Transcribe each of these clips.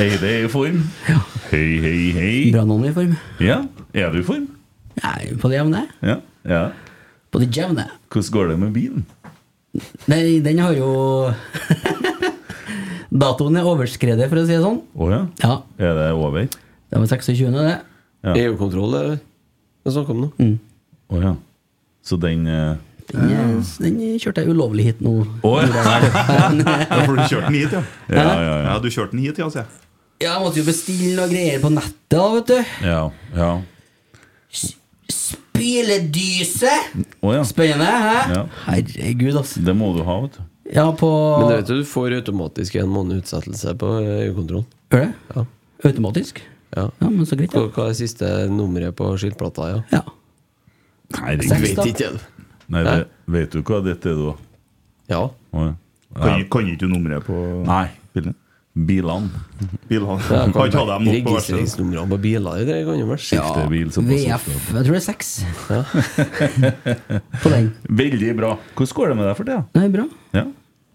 Eide er i form. Hei, hei, hei. Brannånd i form. Ja, er du i form? Nei, på det jevne. Ja. ja. På det jevne. Hvordan går det med bilen? Nei, den har jo Datoen er overskredet, for å si det sånn. Å ja. Ja, Er det over? det var 26., det. Ja. EU-kontroll, er det snakk om nå. Å ja. Så den eh, Den, ja. den kjørte jeg ulovlig hit nå. Oh, ja. Ja, for du kjørte den hit, ja. Ja, ja, ja. Ja, du kjørte den hit, ja, sier jeg. Ja, jeg måtte jo bestille noe greier på nettet, da, vet du. Ja. ja. Spyledyse! Oh, ja. Spennende, hæ? Ja. Herregud, altså. Det må du ha, vet du. Ja, på Men du vet du, du får automatisk en måned utsettelse på EU-kontrollen. Gjør det? Ja. Automatisk? Ja. Ja, men så greit, ja. hva er siste nummeret på skiltplata? Ja. ja. Nei, det, Vet ikke, du. Nei det, vet du hva dette er, da? Ja. Ja. Kan, kan ikke du nummeret på Nei. bilen? Bilene. Bilene. Ja, Kan ikke ha dem nok på. Registreringsnumrene på biler det kan jo være skiftebil. Ja. VF. Jeg tror det er seks. på den. Veldig bra. Hvordan går det med deg for tida? Det er bra. Ja.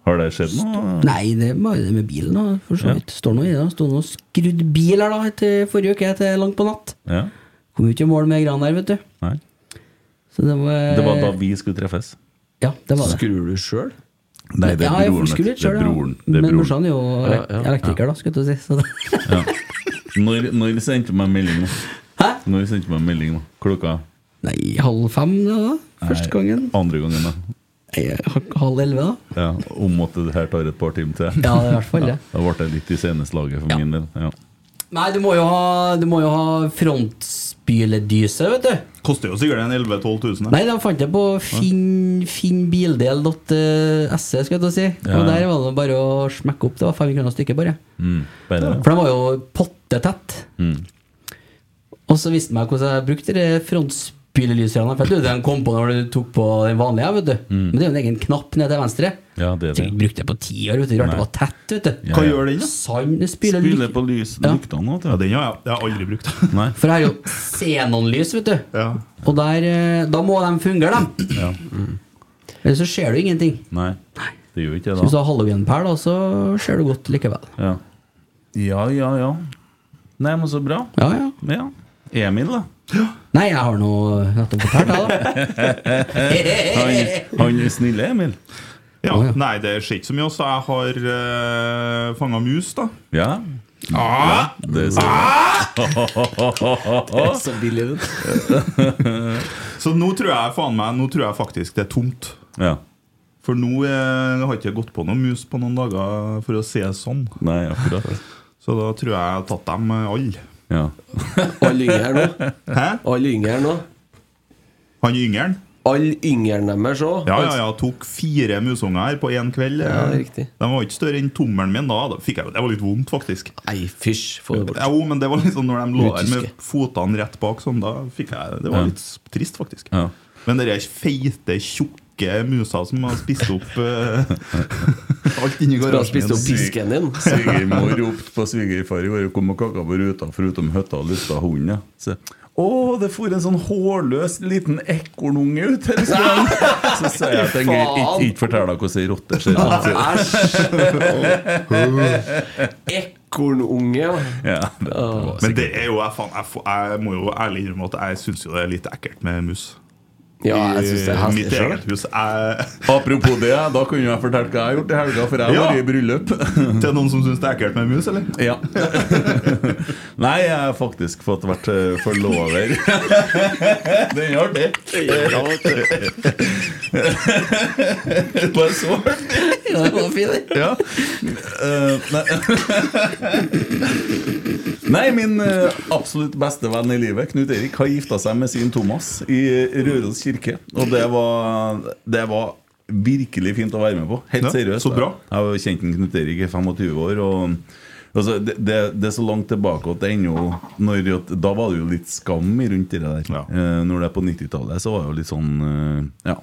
Har det skjedd noe? Nei, det er bare det med bilen, da. For så vidt. Står noe i det. Stod noe skrudd bil her da etter forrige uke til langt på natt. Ja. Kom jo ikke i mål med greiene der, vet du. Nei. Så det var Det var da vi skulle treffes. Ja, det var det. Skrur du sjøl? Nei, det er ja, jeg broren. litt du. Det selv, er ja. broren. Det er Men morsan er jo Ja, ja. elektriker, da, skulle du si. Så det. Ja. Når, når sendte du meg melding nå? Hæ? Når sendte du meg melding nå? Klokka? Nei, halv fem, da? da. Første Nei, gangen. Andre gangen, da. Nei, halv elleve, da. Ja, om at det her tar et par timer til. Ja, det er i hvert fall det. Da ble det litt i seneslaget for Ja. min del. Ja. Nei, du må jo ha, du må jo ha frontspyledyse, vet du. Koster jo sikkert en 11 000-12 000. Nei, de fant det på finn, finnbildel.se, skal jeg til å si. Ja. Og der var det bare å smekke opp. Det var 500 kroner stykket, bare. Mm, bare. For de var jo pottetett. Mm. Og så viste de meg hvordan jeg brukte de frontspylelyserne. For jeg trodde den kom på når du tok på den vanlige, vet du. Men det er jo en egen knapp nede til venstre. Ja, det er Jeg det. brukte det på ti år, vet du. Rart det var tett, vet du. Ja, Hva gjør den, da? Sand spyler Spyle på lys, Ja. du. Ja, den har jeg, jeg har aldri brukt. Nei. For jeg har jo xenonlys, vet du. ja. Og der, eh, da må de fungere, de. Ja. Ellers så ser du ingenting. Nei. Det gjør ikke det da hvis du har halloweenpæl, da, så ser du godt likevel. Ja. ja, ja, ja. Nei, men så bra. Ja, ja. Ja. Emil, da? Nei, jeg har nå nettopp fortalt, jeg, da. Han, han er snille, Emil. ja. oh, ja. Nei, det skjer ikke så mye. Så jeg har uh, fanga mus, da. Ja. Det er så Så billig ut. Så nå tror jeg faen meg Nå tror jeg faktisk det er tomt. Ja. For nå eh, har ikke gått på noen mus på noen dager, for å si det sånn. Nei, akkurat. Så da tror jeg jeg har tatt dem eh, alle. Ja. Alle yngre nå. Hæ? Alle yngre nå. Han yngeren? Alle yngre deres òg. Ja, ja, ja. Tok fire musunger her på én kveld. Ja, Eh, riktig. De var ikke større enn tommelen min da. da fikk jeg, det var litt vondt, faktisk. Nei, fysj. Få det bort. Jo, men det var liksom når de lå der med føttene rett bak sånn, da fikk jeg Det var Ja. litt trist, faktisk. Ja. Men de feite, tjukke musa som har spist opp uh, alt inni garasjen spist opp pisken din. Svigermor ropte på svigerfar i går og kom og kakka på ruta forutom høtta og lufta hunden. ja. Å, oh, det for en sånn hårløs liten ekornunge ut her! Så, så sier jeg at Geir ikke, ikke fortell deg hvordan ei rotte ser ut. Ekornunge, ja. Men det er jo, jeg, faen, jeg, jeg må jo ærlig innrømme at jeg syns jo det er litt ekkelt med mus. Ja, jeg synes det er I mitt eget hus. Jeg, Apropos det, da kunne jeg fortalt hva jeg har gjort i helga, for jeg har Ja. vært i bryllup. til noen som syns det er ekkelt med mus, eller? Ja. Nei, jeg har faktisk fått vært eh, forlover. Den er artig. Bare så artig. Ja, det var fint. Ja. Eh, nei. nei, min eh, absolutt beste venn i livet, Knut Erik, har gifta seg med sin Thomas i Røros kirke. Og det var, det var virkelig fint å være med på. Helt seriøst. så bra. Jeg har kjent en Knut Erik i 25 år. Og altså, det, det, det er så langt tilbake at det ennå Da var det jo litt skam rundt det der. Ja. Eh, når det er på 90-tallet, så var det jo litt sånn eh, Ja.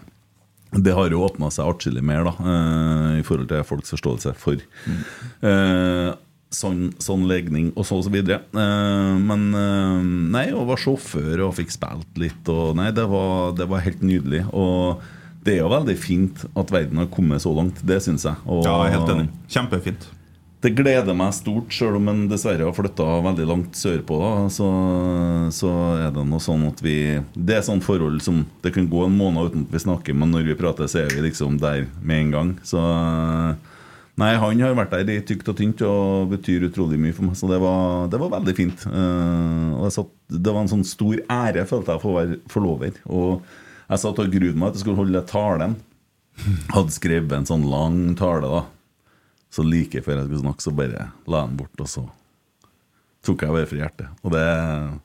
Det har jo åpna seg atskillig mer da eh, i forhold til folks forståelse for eh, sånn, sånn legning og så og så videre. Eh, men eh, nei, og var sjåfør og fikk spilt litt, og nei, det var, det var helt nydelig. Og det er jo veldig fint at verden har kommet så langt, det syns jeg. Og, Ja, jeg er helt enig. Kjempefint. det gleder meg stort, selv om en dessverre har flytta veldig langt sørpå. Da, så, så er det noe sånn at vi Det er sånn forhold som Det kan gå en måned uten at vi snakker, men når vi prater, så er vi liksom der med en gang. Så Nei, han har vært der i tykt og tynt og betyr utrolig mye for meg, så det var, det var veldig fint. Uh, satt, det var en sånn stor ære, følte jeg, for å være forlover. Og jeg satt og grudde meg til jeg skulle holde talen. Hadde skrevet en sånn lang tale, da. Så like før jeg skulle snakke, så bare la jeg den bort, og så tok jeg bare for hjertet. Og det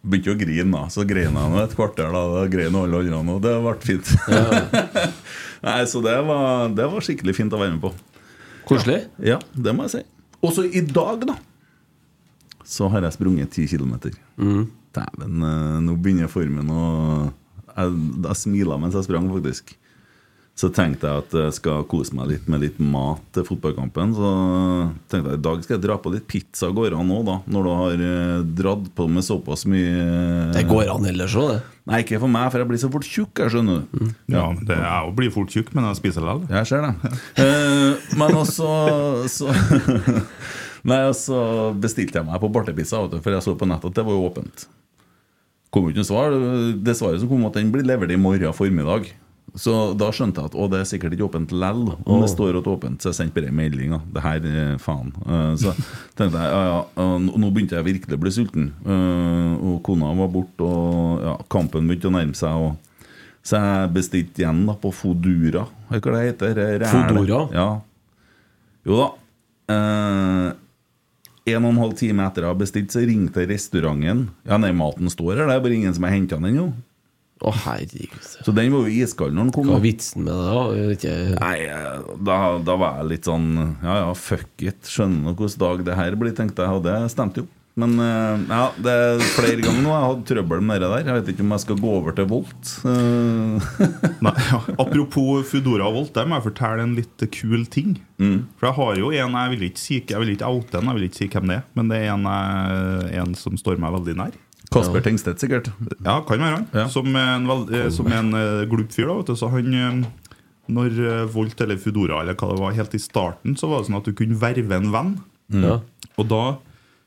begynte å grine, da. Så grein jeg et kvarter, da. Da grein alle andre, og det ble fint. Nei, Så det var, det var skikkelig fint å være med på. Koselig. Ja, det må jeg si. Også i dag, da, så har jeg sprunget ti kilometer. Dæven, eh, nå begynner formen å Jeg, jeg smila mens jeg sprang, faktisk. Så tenkte jeg at jeg skal kose meg litt med litt mat til fotballkampen. Så tenkte jeg i dag skal jeg dra på litt pizza går an òg, da. Når du har eh, dratt på med såpass mye Det går an ellers òg, det. Nei, ikke for meg, for jeg blir så fort tjukk. Jeg skjønner du. Ja, det er å blir fort tjukk, men jeg spiser likevel. Jeg ser det. Eh, men også så Nei, så bestilte jeg meg på bartepizza, for jeg så på nettet at det var jo åpent. Kom jo ikke noe svar. Det svaret som kom, at den blir levert i morgen formiddag. Så da skjønte jeg at å, det er sikkert ikke åpent lell. Om det står at åpent, så jeg sendte bare melding. Det her, eh, faen. Eh, Så tenkte jeg ja, ja, eh, nå begynte jeg virkelig å bli sulten. Og kona var borte, og ja, kampen begynte å nærme seg. Og så jeg bestilte igjen da på Fodura. Hva det heter det? Fodora? Ja. Jo da. Eh, en og en halv time etter jeg har bestilt, så ringte restauranten. Ja, nei, maten står her, det er bare ingen som har henta den ennå. Å, herregud. Så den var jo iskald når den kom. Hva da. er vitsen med det? da? Vet Ikke... Nei, da, da var jeg litt sånn Ja ja, fuck it. Skjønner du hvilken dag det her blir, tenkte jeg. Og det stemte jo. Men eh, ja, det er flere ganger nå jeg har hatt trøbbel med det der. Jeg vet ikke om jeg skal gå over til Volt. Eh, Nei, ja. Apropos Foodora og Volt, der må jeg fortelle en litt kul ting. For jeg har jo en Jeg vil ikke si Jeg vil ikke oute en, jeg vil ikke si hvem det er. Men det er en, eh, en som står meg veldig nær. Kasper Tengstedt, sikkert. Ja, kan være han. Ja. Som en, eh, som en uh, glup fyr. da, vet du. Så han eh, Når eh, Volt eller Foodora eller hva det var helt i starten, så var det sånn at du kunne verve en venn. Ja. Og da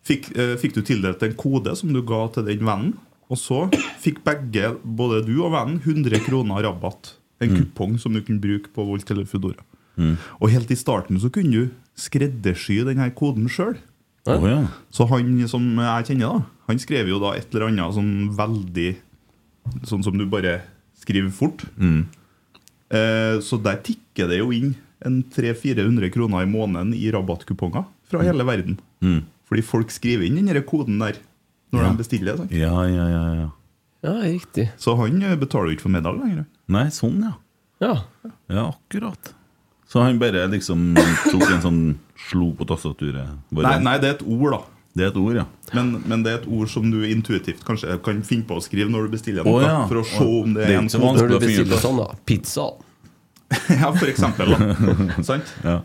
fikk, eh, fikk du tildelt en kode som du ga til den vennen. Og så fikk begge, både du og vennen, 100 kroner rabatt. En kupong som du kunne bruke på Volt eller Foodora. Og helt i starten så kunne du skreddersy denne koden sjøl. Å ja. Så han som jeg kjenner, da han skrev jo da et eller annet sånn veldig Sånn som du bare skriver fort. Eh, så der tikker det jo inn en 300-400 kroner i måneden i rabattkuponger fra hele verden. Fordi folk skriver inn den koden der når de bestiller. Sant? Ja, ja, ja, ja. Ja, riktig. Så han eh, betaler jo ikke for middag lenger. Nei, sånn, ja. Ja. Ja, akkurat. Så han bare liksom tok en sånn Slo på tastaturet? Bare- Nei, nei, det er et ord, da. Det er et ord, ja. Men, men det er et ord som du intuitivt kanskje kan finne på å skrive når du bestiller noe. Oh, ja. For å se om det Det er er en som kode. Når du bestiller sånn, da. Pizza. Ja, for eksempel. Sant? Ja.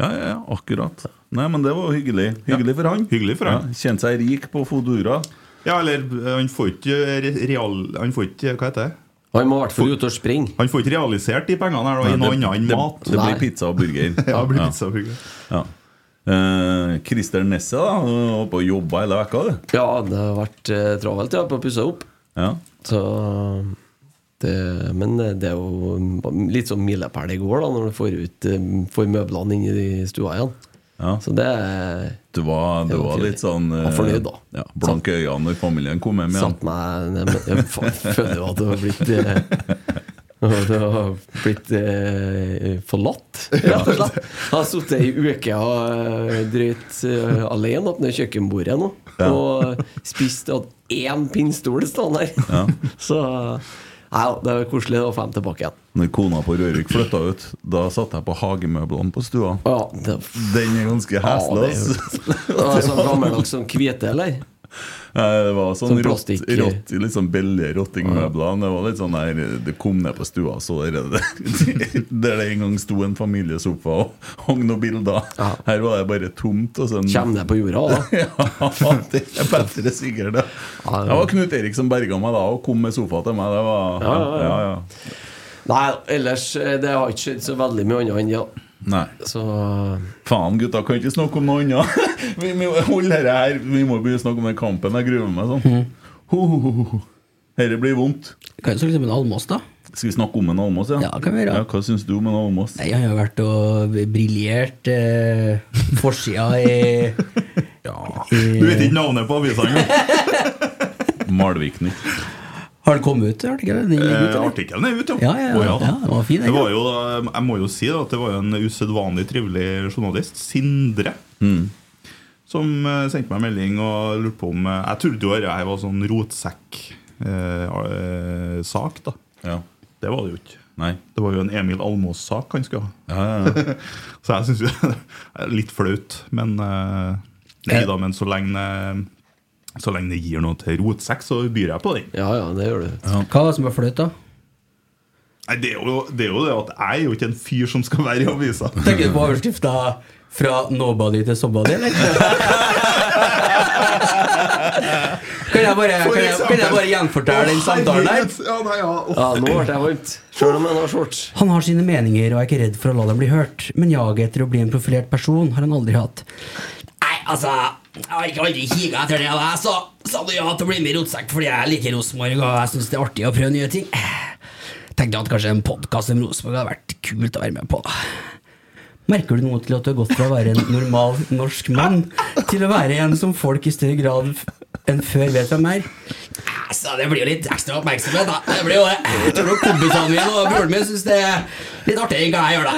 ja, ja, ja, akkurat. Nei, men det var hyggelig. Hyggelig for han. Hyggelig for han. Ja, Kjente seg rik på Fodora. Ja, eller eh, han får ikke real... Han får ikke Hva heter det? Han må i hvert fall ut og springe. Han får ikke realisert de pengene her da, i noe annet enn det, mat. Det blir pizza og burger. Ja, det blir ja. burger. Ja. Eh, Christer Nesse da, på og jobba hele vekka. du. Ja, det har vært eh, travelt ja, på å pusse opp. Ja. Så det, Men det er jo litt sånn milepæl i går, da, når du får ut eh, Får møblene inn i stua igjen. Ja. Så det Du var, du Det var var litt sånn eh, Var fornøyd, da. Ja, Blanke øyne når familien kom hjem igjen. Meg Jeg føler jo at du har blitt eh, Du har blitt eh, forlatt, rett og slett. Jeg har sittet ei uke og eh, drøyt uh, alene oppe ved kjøkkenbordet nå. Og spist og hatt én pinnstol stående her. Så Nei, det var koselig å få dem tilbake igjen. Når kona på Rørik flytta ut, da satt jeg på hagemøblene på stua. Ja, det, Den er ganske heslig. Ja, ass. det var sånn gammeldags sånn hvite, eller? Det var sånn, Sånn rått, rått, litt sånn billige rottingmøbler. Det var litt sånn der Det kom ned på stua, så er det der det en gang sto en familiesofa og hang noen bilder. Ja. Her var det bare tomt. Og sånn Kjem det på jorda, da. Ja, det er bedre sikkert, det. Ja, Det var Knut Erik som berga meg da og kom med sofa til meg. Det var Ja, ja, ja. ja, ja. Nei, ellers eh, Det har ikke skjedd så veldig mye annet enn ja. Nei. Så Faen, gutta, kan ikke snakke om noe annet. Vi må holde dette her Vi må begynne å snakke om den kampen. Jeg gruer meg sånn. Mm. ho, ho, ho. Dette blir vondt. Kan jeg snakke om en Almås, da. Skal vi snakke om en Almås? Ja, Ja, kan vi gjøre. Ja, hva syns du om en Almås? Nei, Han har vært og briljert eh, forsida i, Du vet ikke navnet på avisa engang? Malvik-nytt. Har den kommet ut? Artikkelen, den ligger Eh? Artikkelen er ute, Ja, ja, ja. Ja, det var fin, det var jo, jeg må jo si da, at det var en usedvanlig trivelig journalist, Sindre, som eh, sendte meg en melding og lurte på om eh, Jeg trodde jo dette var sånn rotsekk-sak, da. Ja. Det var det jo ikke. Nei. Det var jo en Emil Almås-sak han skulle ha. Ja, ja, ja. Så jeg syns jo det er litt flaut, men eh, Nei da, men så lenge Så lenge det gir noe til rotsekk, så byr jeg på den. Ja, ja, det gjør du. Hva var det som var flaut, da? Nei, det, er jo, det er jo det at jeg er jo ikke en fyr som skal være i avisa. Tenker du på overskrifta 'Fra nobody til somebody', eller? kan, jeg bare, kan, jeg, kan jeg bare gjenfortelle den samtalen der? Ja, nei, ja. Ja, nå ble jeg varmt. Sjøl om jeg har shorts. Han har sine meninger og er ikke redd for å la dem bli hørt, men jaget etter å bli en profilert person har han aldri hatt. Altså Jeg har ikke aldri kiga etter det, jeg sa, sa du ja til å bli med i Rotsekk fordi jeg liker Rosenborg og jeg syns det er artig å prøve nye ting. Tenkte at kanskje en podkast om Rosenborg hadde vært kult å være med på. Merker du noe til at du har gått fra å være en normal norsk mann til å være en som folk i større grad enn før vet hvem er? Altså, det blir jo litt ekstra oppmerksomhet, da. Det blir jo det. Jeg tror kompisene mine og broren min syns det er litt artig hva jeg gjør, da.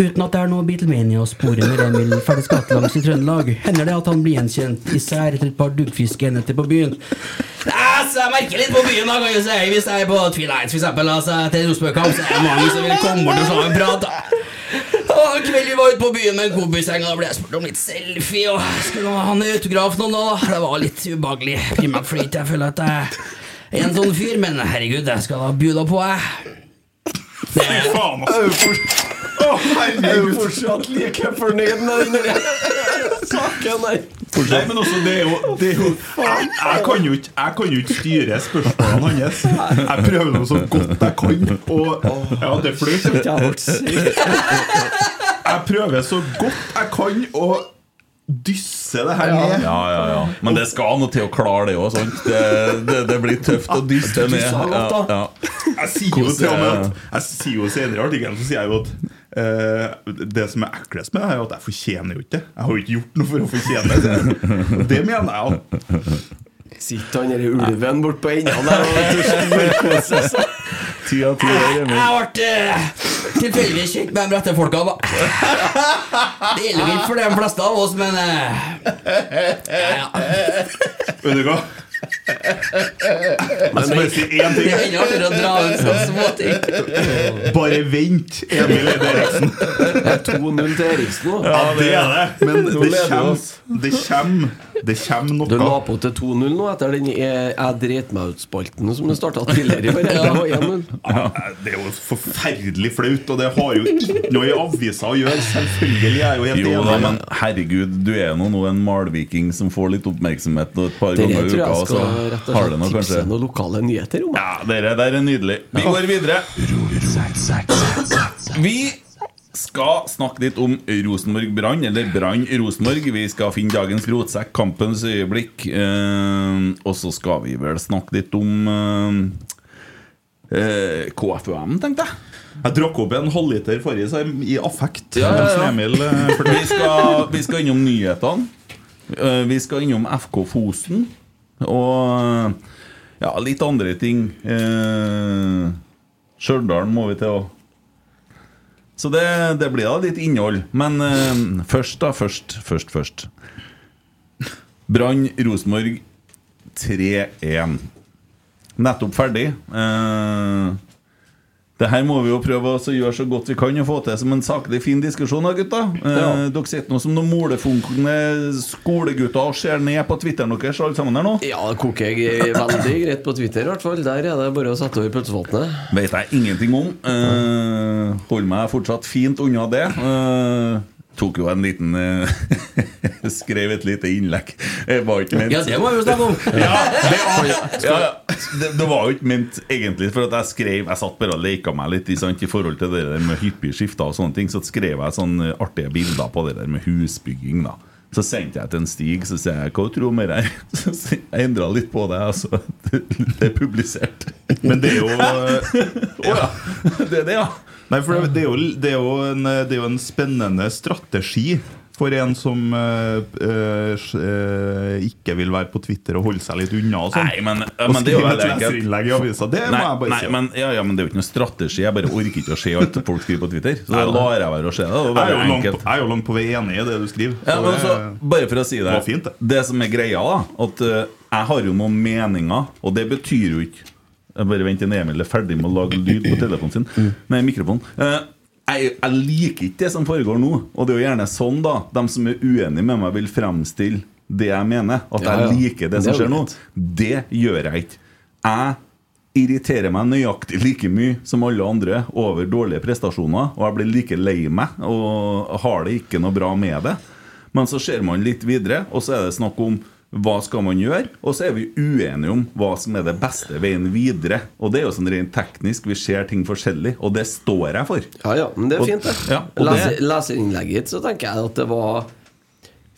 Uten at det er noe Beatlemania å spore når Emil ferdes gatelangs i Trøndelag, hender det at han blir gjenkjent, især etter et par duggfriske enheter på byen. Altså, jeg merker litt på byen, da, kan jeg si. Hvis jeg er på Twilight, for eksempel, altså, til Rosenborg-kamp, så er det mange som vil komme bort og slå en prat. Og En kveld vi var ute på byen med en kompisgjeng, da ble jeg spurt om litt selfie. Og skulle ha en autograf noen da. Det var litt ubehagelig, primært fordi jeg føler at jeg er en sånn fyr, men herregud, jeg skal da bjuda da på, jeg. Det Fy faen, altså. Å, jo fortsatt like fornøyd med den saken der. Nei, men også, det er jo, det er jo jeg, jeg, kan jo ikke, jeg kan jo ikke styre spørsmålene hans. Jeg prøver noe så godt jeg kan. Og ja, det fløy. Jeg prøver så godt jeg kan å dysse det her ned. Ja, ja, ja. Men det skal noe til å klare det òg. Det, det, det blir tøft å dysse det ned. Ja, ja. Jeg sier jo til og med at Jeg sier jo senere i artikkelen Så sier jeg jo at uh, det som er eklest med det, er at jeg fortjener jo ikke det. Jeg har jo ikke gjort noe for å fortjene det. Det mener jeg. Sitter han der ulven bort på enden der og storkoser seg. Ti av ti år, Jeg Emil. ble eh, tilfeldigvis kjent med de rette folka. Det gjelder ikke for de fleste av oss, men eh, ja, ja. Vet du hva? Men så bare si én Det ting. er enda artigere å dra ut sånne småting. Bare vent, Emil Eide Eriksen. Det er 2-0 til Eriksen nå. Ja, det er det. Men det kommer, det kommer, det kommer Du la på til 2-0 nå etter den jeg, jeg dreit meg ut-spalten som du starta tidligere. i Det var 1-0. Ja, Det er jo forferdelig flaut, og det har jo ikke noe i avisa å gjøre. Selvfølgelig er jeg jo helt Jo enig. men herregud, du er nå nå en malviking som får litt oppmerksomhet og et par Det ganger i uka, og så rett og har det noe tipse kanskje noen lokale nyheter om. Ja, dere der er nydelig. Vi går videre. Vi skal snakke litt om Rosenborg-Brann, eller Brann-Rosenborg. Vi skal finne dagens rotsekk, kampens øyeblikk. Eh, og så skal vi vel snakke litt om eh, eh, KFUM, tenkte jeg. Jeg drakk opp en halvliter forrige så jeg- i affekt. Ja, ja, ja. Eh, Vi skal, vi skal innom nyhetene. Eh, Vi skal innom FK Fosen. Og ja, litt andre ting. Eh, Stjørdal må vi til òg. Så det, det blir da litt innhold. Men eh, først, da. Først, først, først. Brann Rosenborg 3-1. Nettopp ferdig. Eh, det her må vi jo prøve å gjøre så godt vi kan og få til som en saklig fin diskusjon. da, gutta eh, Dere sitter nå som noen molefunkne skolegutter og ser ned på Twitteren deres alle sammen her nå. Ja, det koker jeg veldig greit på Twitter, i hvert fall. Der er det bare å sette over pølsefatene. Vet jeg ingenting om. Eh, Holder meg fortsatt fint unna det. Eh, tok jo en liten eh, Skrev et lite innlegg. Jeg var ikke ment Ja, det må vi jo snakke om. Ja, det, ja, ja. det, det var jo ikke ment egentlig For at jeg skrev Jeg satt bare og leka meg litt i, sant, I forhold til det der med hyppige skifter og sånne ting. Så skrev jeg sånne artige bilder på det der med husbygging. da Så sendte jeg til en Stig, så sier jeg hva tror du om det? Så jeg endra litt på det. Altså, det, det er publisert. Men det er jo Å ja. Det er det, ja. Nei, for det, det, er jo, det, er en, det er jo en spennende strategi for en som øh, øh, eh, ikke vil være på Twitter og holde seg litt unna. Og sånn. Nei, men, men det er jo veldig enkelt. i avisa. Det må Nei, jeg bare nei si. men, ja, ja, men det er jo ikke noe strategi. Jeg bare orker ikke å se alt folk skriver på Twitter. Så da lar jeg være å se det. Det jeg, er langt, jeg er jo langt på vei enig i det du skriver. Ja, men altså, bare for å si det det, fint, det. som er greia, da At eh, jeg har jo noen meninger, og det betyr jo ikke Jeg bare venter til Emil er ferdig med å lage lyd på telefonen sin. Mm. Nei, mikrofonen. Eh, jeg, jeg liker ikke det som foregår nå. Og det er jo gjerne sånn, da. De som er uenige med meg, vil fremstille det jeg mener. At Ja, ja. jeg liker det Det som er skjer nå. Det gjør jeg ikke. Jeg irriterer meg nøyaktig like mye som alle andre over dårlige prestasjoner, og jeg blir like lei meg og har det ikke noe bra med det. Men så ser man litt videre, og så er det snakk om hva skal man gjøre, og så er vi uenige om hva som er det beste veien videre. Og det er jo sånn rent teknisk, vi ser ting forskjellig, og det står jeg for. Ja, ja, men det er fint, det. ja, Leser, leserinnlegget så tenker jeg at det var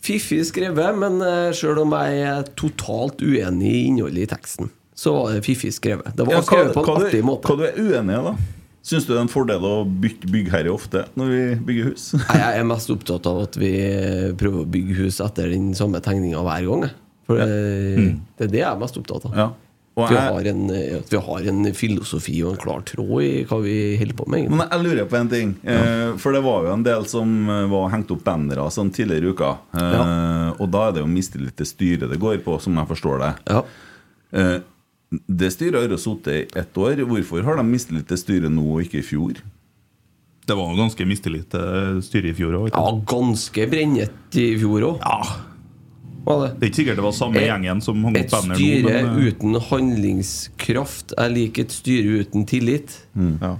fiffig skrevet, men uh, sjøl om jeg er totalt uenig i innholdet i teksten, så var det fiffig skrevet. Det var Ja, hva, skrevet på en hva, artig måte. hva du er uenig i, da? Syns du det er en fordel å bygge byggherre ofte når vi bygger hus? Jeg er mest opptatt av at vi prøver å bygge hus etter den samme tegninga hver gang. Jeg. For det, det er det jeg er mest opptatt av. Ja. Og At vi, har en, at vi har en filosofi og en klar tråd i hva vi holder på med. egentlig. Men jeg lurer på en ting. Ja. for det var jo en del som eh, var hengt opp bannere sånn tidligere i uka. Ja. Og da er det jo mistillit til styret det går på, som jeg forstår det. Ja. Eh, det styret har jo sittet i ett år. Hvorfor har de mistillit til styret nå og ikke i fjor? Det var jo ganske mistillit til styret i fjor òg. ja, ganske brennete i fjor òg. Ja. Var det? Det er ikke sikkert det var samme Et- gjengen som hang opp banner nå. styre Men, eh, uten handlingskraft er lik et styre uten tillit. ja.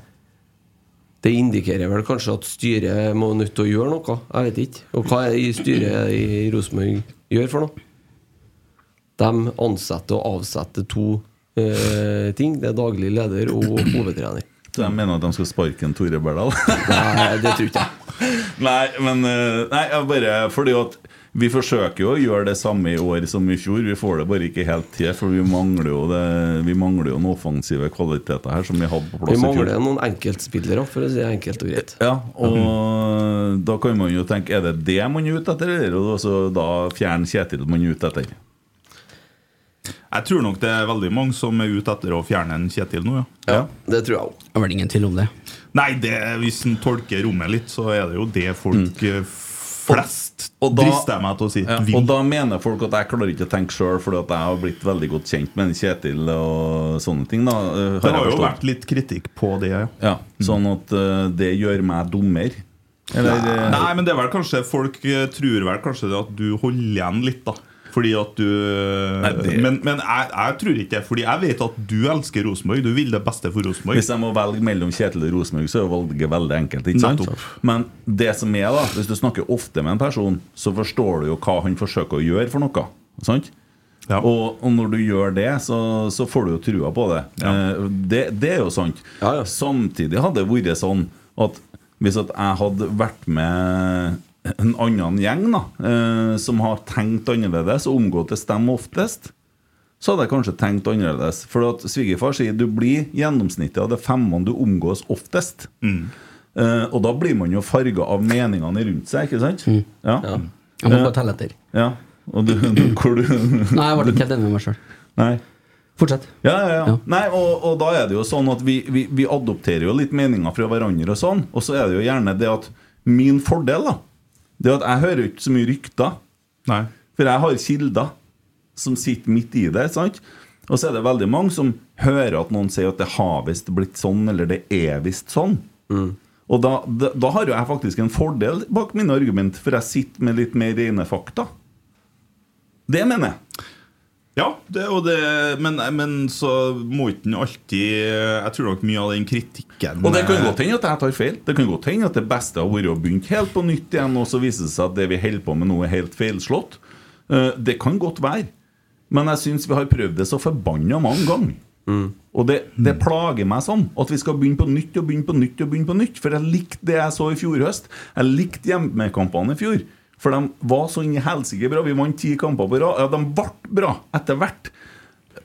Det indikerer vel kanskje at styret må nødt til å gjøre noe. Jeg vet ikke. Og hva er det styret i Rosenborg gjør for noe? De ansetter og avsetter to eh, ting. Det er daglig leder og hovedtrener. Så jeg mener at de skal sparke en Tore Berdal? Nei, det tror ikke jeg. Nei, men eh, Nei, jeg bare fordi at Vi forsøker jo å gjøre det samme i år som i fjor. Vi får det bare ikke helt til, for vi mangler jo, det, vi mangler jo noen offensive kvaliteter her som vi hadde på plass i fjor. mangler noen enkeltspillere, for å si det enkelt og greit. Ja, og da kan man jo tenke Er det det man er ute etter, eller er det også da fjerne Kjetil man er ute etter? Jeg tror nok det er veldig mange som er ute etter å fjerne en Kjetil nå, ja. Ja, det tror jeg òg. Det er vel ingen tvil om det. Nei, det, hvis en tolker rommet litt, så er det jo det folk mm. flest Mm. Og da- drister jeg meg til å si. Ja, og da mener folk at jeg klarer ikke å tenke sjøl, fordi at jeg har blitt veldig godt kjent med Kjetil og sånne ting. da har det har jo vært litt kritikk på det, ja. Ja, Sånn at uh, det gjør meg dummer. Eller nei, Nei, men det er vel kanskje folk eh, tror vel kanskje det at du holder igjen litt, da. Fordi at du Nei, det- Men, men jeg, jeg tror ikke det. Fordi jeg vet at du elsker Rosenborg. Du vil det beste for Rosenborg. Hvis jeg må velge mellom Kjetil og Rosenborg, så er valget veldig enkelt. ikke sant? Nettopp. Men det som er da hvis du snakker ofte med en person, så forstår du jo hva han forsøker å gjøre for noe. Sant? Ja. Og, og når du gjør det, så, så får du jo trua på det. Ja. Eh, det. Det er jo sant. Ja, ja. Samtidig hadde det vært sånn at hvis at jeg hadde vært med en annen gjeng da eh, som har tenkt annerledes og omgåttes dem oftest, så hadde jeg kanskje tenkt annerledes. For at svigerfar sier du blir gjennomsnittet av de femmene du omgås oftest. Eh, og da blir man jo farga av meningene rundt seg, ikke sant? Ja. Ja. Jeg må Eh, bare telle etter. ja. Og du, du, hvor du Nei, jeg ble ikke helt enig med meg sjøl. Fortsett. Ja, ja, ja. Ja. Nei, og, og da er det jo sånn at vi, vi, vi adopterer jo litt meninger fra hverandre og sånn. Og så er det jo gjerne det at min fordel, da Det er at jeg hører ikke så mye rykter. Nei. For jeg har kilder som sitter midt i det. sant? Og så er det veldig mange som hører at noen sier at det har visst blitt sånn, eller det er visst sånn. Og da, da, da har jo jeg faktisk en fordel bak mine argument, for jeg sitter med litt mer rene fakta. Det mener jeg. Ja, det, og det, men, men så må ikke den alltid Jeg tror nok mye av den kritikken Og det kan godt hende at jeg tar feil. Det kan godt hende at det beste har vært å begynne helt på nytt igjen, og så viser det seg at det vi holder på med nå, er helt feilslått. Eh, Det kan godt være. Men jeg syns vi har prøvd det så forbanna mange ganger. Og det, det plager meg sånn at vi skal begynne på nytt og begynne på nytt. og begynne på nytt For jeg likte det jeg så i fjor høst. Jeg likte hjemmekampene i fjor. For de var så inn i helsike bra. Vi vant ti kamper på rad. Ja, de ble bra etter hvert.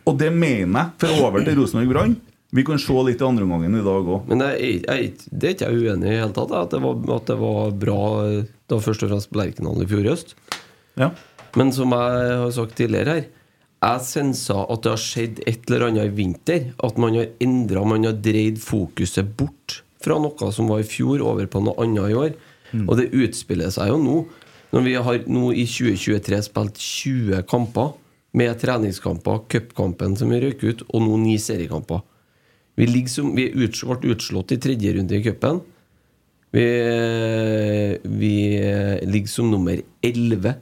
Og det mener jeg. For over til Rosenborg Brann. Vi kan se litt i andreomgangen i dag òg. Men jeg, jeg, det er ikke jeg uenig i i hele tatt. At det, var, at det var bra da først og fremst på Lerkendal i fjor høst. Ja. Men som jeg har sagt tidligere her, jeg sensa at det har skjedd et eller annet i vinter. At man har endra, man har dreid fokuset bort fra noe som var i fjor, over på noe annet i år. Og det utspiller seg jo nå. Når vi har nå i 2023 spilt 20 kamper med treningskamper, cupkampen som vi røyk ut, og nå ni seriekamper. Vi, liksom, som, vi ble utslått i tredje runde i cupen. Vi, vi ligger som nummer 11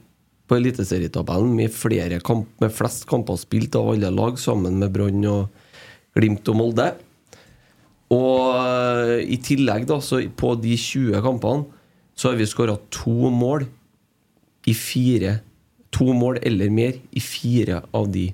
på eliteserietabellen med, flere kamp, med flest kamper spilt av alle lag, sammen med Brann og Glimt og Molde. Og i tillegg, da, så på de 20 kampene, så har vi skåra to mål i fire To mål eller mer i fire av de